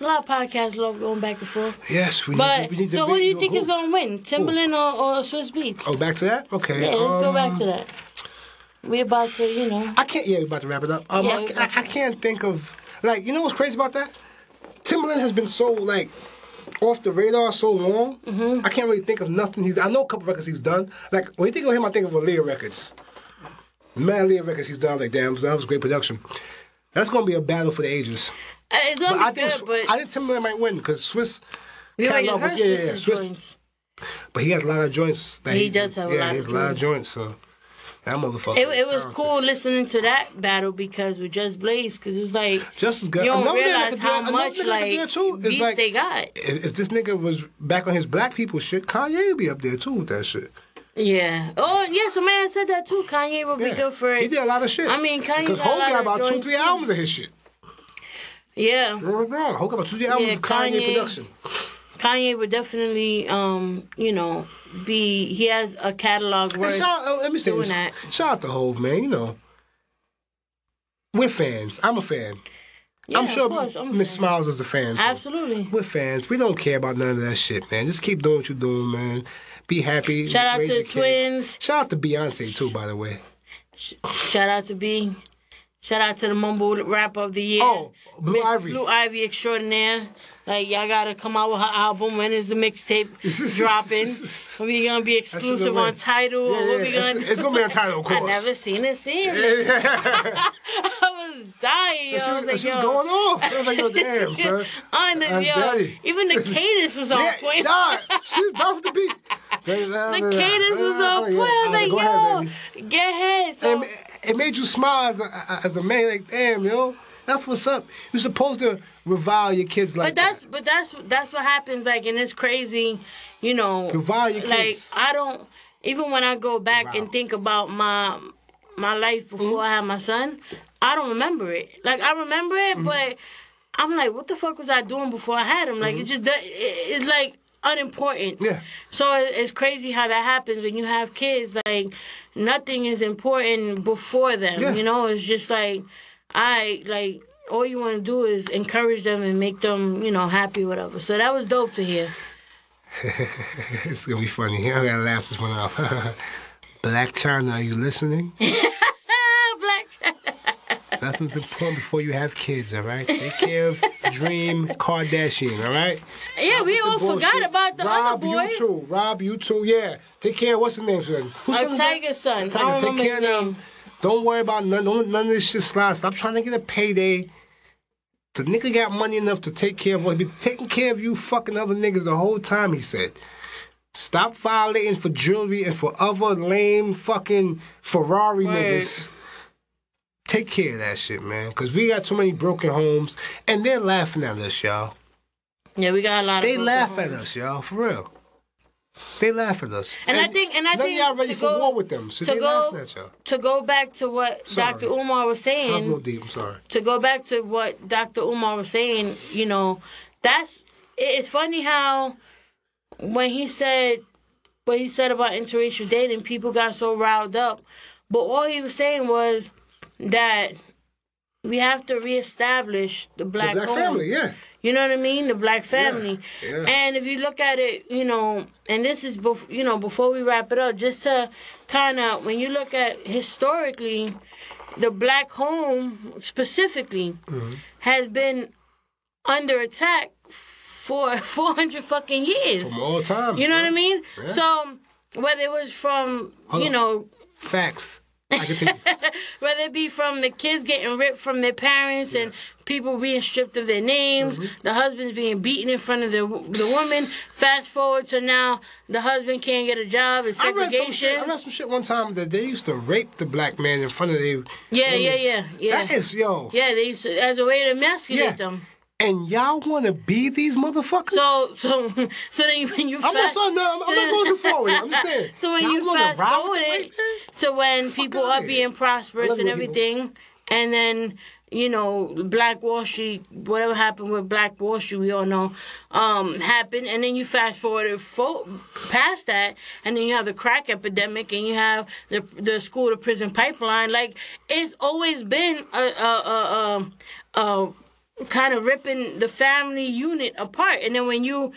a lot of podcasts love going back and forth. Yes, we But need. We need so, to who do you think is gonna win, Timbaland or, or Swizz Beatz? Oh, back to that. Okay. yeah, let's go um, back to that. We about to, you know. I can't. Yeah, we about to wrap it up. Um, Yeah, I, we ca- about I, I can't think of like you know what's crazy about that. Timbaland has been so like off the radar so long. Mm-hmm. I can't really think of nothing. He's. I know a couple records he's done. Like when you think of him, I think of Aaliyah records. Man, Aaliyah records he's done. Like, damn, that was great production. That's gonna be a battle for the ages. Uh, It's gonna I be think good, but I think Timbaland might win because Swizz. already catalog- yeah, yeah, Swizz's Swizz- joints. But he has a lot of joints. That He does have a yeah, lot he of has a lot of joints. So that motherfucker. It, it was cool listening to that battle because with Just Blaze, because it was like Just as good. you don't Another realize do how much nigga could do like too, is beats like- they got. If, if this nigga was back on his black people shit, Kanye would be up there too with that shit. Yeah. Oh, yeah. Somebody said that too. Kanye would be good for it. He did a lot of shit. I mean, Kanye because Hope got about two, three albums of his shit. Yeah. Hope got about two, three albums Yeah, of Kanye, Kanye- production. Kanye would definitely, um, you know, be. He has a catalog worth. shout, uh, let me say doing this. that. Shout out to Hov, man. You know, we're fans. I'm a fan. Yeah, I'm sure Miss. Smiles is a fan. too. Absolutely. We're fans. We don't care about none of that shit, man. Just keep doing what you're doing, man. Be happy. Shout out to the twins. Shout out to Beyonce too, by the way. Shout out to B. Shout out to the mumble rap of the year. Oh, Blue Miss Ivy. Blue Ivy extraordinaire. Like y'all gotta come out with her album. When is the mixtape dropping? When we gonna be exclusive on Tidal? or Yeah, what yeah, we gonna it's, do? it's gonna be on Tidal, of I course. never seen it. Seen it. I was dying. Yo. She, I was, like, she was going off. I was like, yo, damn, son. On the, That's yo, daddy. even the cadence was on Yeah, point. nah, she's about to beat. The cadence was on point. I was like, Go ahead, yo, get ahead. So, it made you smile as a, as a man. Like, damn, yo, that's what's up. You're supposed to revile your kids like but that's that. but that's that's what happens. Like, and it's crazy, you know. Revile your like kids. I don't even when I go back and think about my my life before Mm-hmm. I had my son, I don't remember it. Like I remember it, Mm-hmm. but I'm like, what the fuck was I doing before I had him? Like it just it, it's like unimportant. Yeah. So it's crazy how that happens when you have kids. Like nothing is important before them. Yeah. You know, it's just like I like all you want to do is encourage them and make them you know happy, whatever. So that was dope to hear. It's gonna be funny. I gotta laugh this one off. Blac Chyna, are you listening? Nothing's important before you have kids, all right? Take care of Dream Kardashian, all right? yeah, we all forgot about the Rob, other boy. Rob, you too. Rob, you too. Yeah. Take care. What's his name? Son? Who's son is? Tyga's son. Tyga. don't Take care of them. Don't worry about none. Don't none of this shit slide. Stop trying to get a payday. The nigga got money enough to take care of what he been taking care of you fucking other niggas the whole time, he said. Stop violating for jewelry and for other lame fucking Ferrari Word. niggas. Take care of that shit, man. Cause we got too many broken homes and they're laughing at us, y'all. Yeah, we got a lot. They laugh homes. at us, y'all, for real. They laugh at us. And I think- and I think y'all ready to for go- war with them, so to they go- laughing at y'all. To go back to what Sorry. Dr. Umar was I saying. was a deep. I'm sorry. to go back to what Dr. Umar was saying, you know, that's it's funny how when he said what he said about interracial dating, people got so riled up. But all he was saying was that we have to reestablish the black, The black family, yeah. You know what I mean? The black family. yeah. And if you look at it, you know, and this is bef- you know before we wrap it up, just to kind of when you look at historically, the black home specifically Mm-hmm. has been under attack for 400 fucking years. From all times. You know what I mean? Yeah. So whether it was from Hold you on. know Facts. I can take whether it be from the kids getting ripped from their parents and people being stripped of their names, Mm-hmm. the husbands being beaten in front of the the woman. Fast forward to now, the husband can't get a job. It's I read, some shit. I read some shit one time that they used to rape the black man in front of their. Yeah, women. yeah, yeah, yeah. That is, yo. yeah, they used to, as a way to emasculate Yeah. them. And y'all want to be these motherfuckers? So, so, so then when you I'm not, fast, starting, no, I'm, I'm not going too far with it. I'm just saying. So when you fast forward it to when people are being prosperous and white people. everything, and then you know Black Wall Street, whatever happened with Black Wall Street, we all know, um, happened, and then you fast forward it fo- past that, and then you have the crack epidemic, and you have the the school to prison pipeline. Like it's always been a a a. a, a kind of ripping the family unit apart. And then when you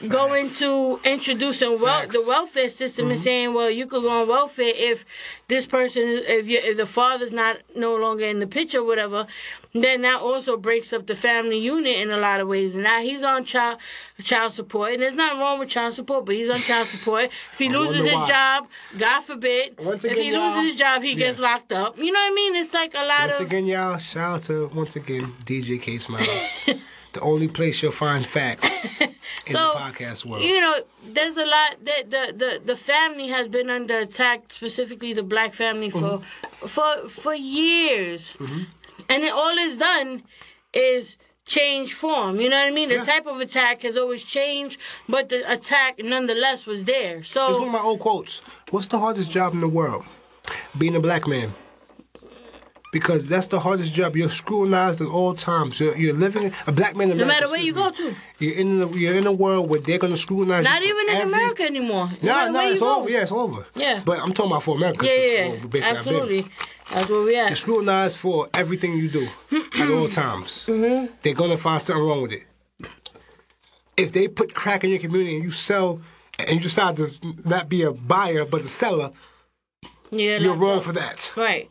Facts. into introducing wel- the welfare system and mm-hmm. saying, well, you could go on welfare if this person, if you, if the father's not no longer in the picture, or whatever, then that also breaks up the family unit in a lot of ways. And now he's on child child support, and there's nothing wrong with child support, but he's on child support. If he loses his why. job, God forbid, Once again, if he loses his job, he gets locked up. You know what I mean? It's like a lot Once of again, y'all, shout out to, once again, DJ K Smiles. the only place you'll find facts in So, the podcast world. you know, there's a lot that the, the the family has been under attack, specifically the black family for Mm-hmm. for for years, and then all it's done is change form. You know what I mean? The Yeah. type of attack has always changed, but the attack nonetheless was there. So It's one of my old quotes. What's the hardest job in the world? Being a black man. Because that's the hardest job. You're scrutinized at all times. You're, you're living a black man. In no matter where you go to, You're in the, you're in a world where they're gonna scrutinize. not you even in every- America anymore. No No, no, it's go. over. Yeah, it's over. Yeah. But I'm talking about for America. Yeah, yeah, yeah. basically I've been. absolutely. That's where we You're scrutinized for everything you do at all times. Mm-hmm. They're gonna find something wrong with it. If they put crack in your community and you sell, and you decide to not be a buyer but a seller, Yeah, you're wrong for that. Right.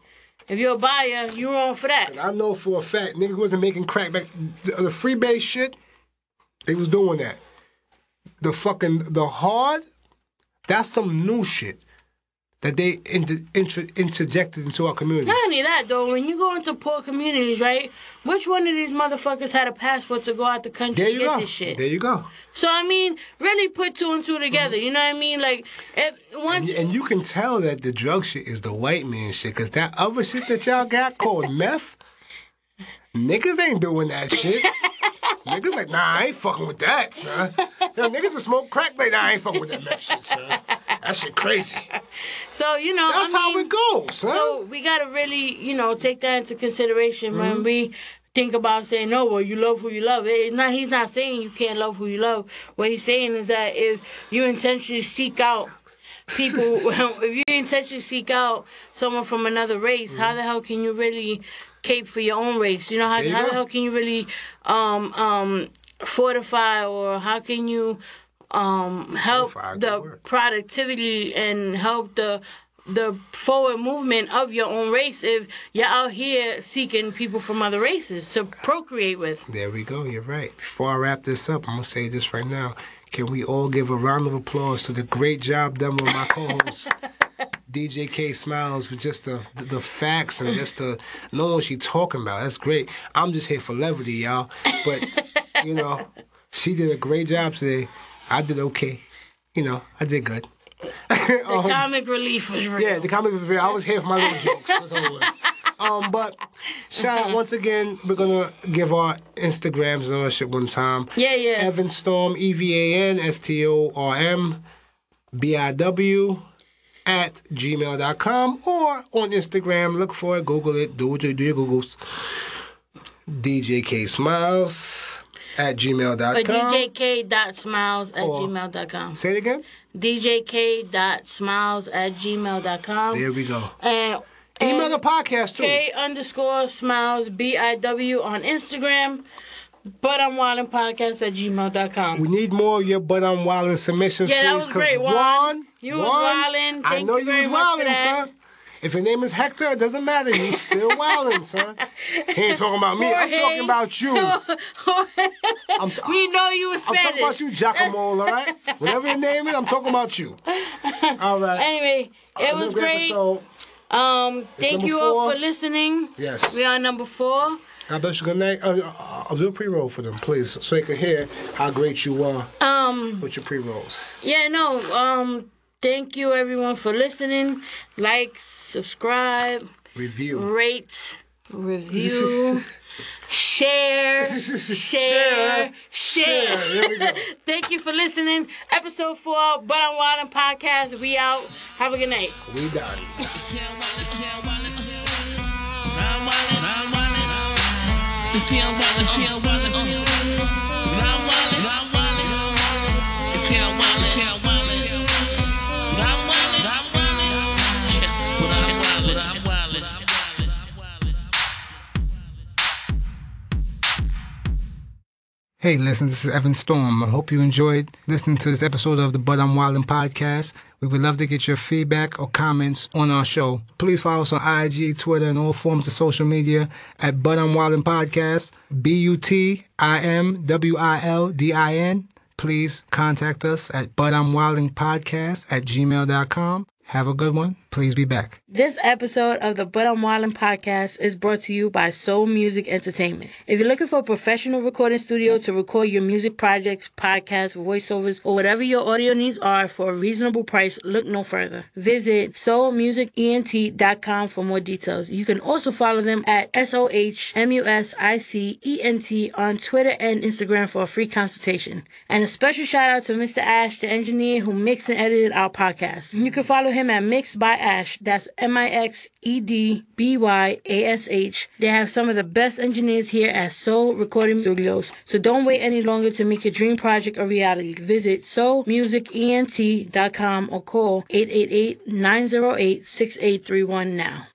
If you're a buyer, you're wrong for that. I know for a fact niggas wasn't making crack back. The, the freebase shit, they was doing that. The fucking the hard, that's some new shit that they inter, inter, interjected into our community. Not only that though, when you go into poor communities, right? Which one of these motherfuckers had a passport to go out the country There to you get go. this shit? There you go. So I mean, really put two and two together. You know what I mean? Like, once And you can tell that the drug shit is the white man shit, cause that other shit that y'all got called meth, niggas ain't doing that shit. niggas like, nah, I ain't fucking with that, son. Yo, niggas that smoke crack, like, nah, I ain't fucking with that meth shit, son. That shit crazy. so you know, That's I how mean, it goes, son. So we gotta really, you know, take that into consideration Mm-hmm. when we think about saying, "No, well, you love who you love." It's not. He's not saying you can't love who you love. What he's saying is that if you intentionally seek out people, if you intentionally seek out someone from another race, how the hell can you really cape for your own race? You know how, you how hell can you really um um fortify or how can you um help Fortify, the productivity and help the the forward movement of your own race if you're out here seeking people from other races to procreate with. There we go. You're right. Before I wrap this up, I'm gonna say this right now. Can we all give a round of applause to the great job done with my co-host DJ K Smiles with just the, the the facts and just the knowing what she talking about. That's great. I'm just here for levity, y'all. But you know, she did a great job today. I did okay. You know, I did good. The comic relief was real. Um, Yeah, the comic was very. I was here for my little jokes. That's all it was. Um, but shout out once again. We're gonna give our Instagrams and all that shit one time. Yeah, yeah. Evan Storm, E V A N S T O R M B I W at gmail.com or on Instagram. Look for it, Google it, do what you do your Googles. DJ K Smiles at gmail.com. djk.smiles at Or- gmail.com. Say it again. djk.smiles at gmail.com. There we go. And Email the podcast too. K underscore smiles B-I-W on Instagram. But I'm wildin' podcast at gmail.com. We need more of your but I'm wildin' submissions. Yeah, that please, was great, Juan. You was wildin'. I know you you, was wildin', son. If your name is Hector, it doesn't matter. You still wildin', son. He ain't talking about me. I'm talking about you. I'm, t- we know you was I'm talking about you, Giacomo, all right? Whatever your name is, I'm talking about you. All right. Anyway, it was Another great episode. Um, thank number you all for listening. Yes. We are number four. God bless you. Good night. Uh, uh, I'll do a pre-roll for them, please, so they can hear how great you are Um, with your pre-rolls. yeah, no. Um, thank you everyone for listening. Like, subscribe, Review. rate, review, share, share, Share. share. There we go. Thank you for listening. Episode four, But I'm Wildin' Podcast. We out. Have a good night. We done. See I'm wildin', see I'm wildin', Hey, listen, this is Evan Storm. I hope you enjoyed listening to this episode of the But I'm Wildin' podcast. We would love to get your feedback or comments on our show. Please follow us on IG, Twitter, and all forms of social media at But I'm Wildin' Podcast. B U T I M W I L D I N. Please contact us at But I'm Wildin' Podcast at gmail.com. Have a good one. Please be back. This episode of the But I'm Wildin' podcast is brought to you by Soh Music Entertainment. If you're looking for a professional recording studio to record your music projects, podcasts, voiceovers, or whatever your audio needs are for a reasonable price, look no further. Visit sohmusicent.com for more details. You can also follow them at S-O-H-M-U-S-I-C-E-N-T on Twitter and Instagram for a free consultation. And a special shout out to Mr. Ash, the engineer who mixed and edited our podcast. You can follow him at Mixed by Ash. That's M I X E D B Y A S H. They have some of the best engineers here at Soh Recording Studios. So don't wait any longer to make your dream project a reality. Visit sohmusicent.com or call 888 908 6831 now.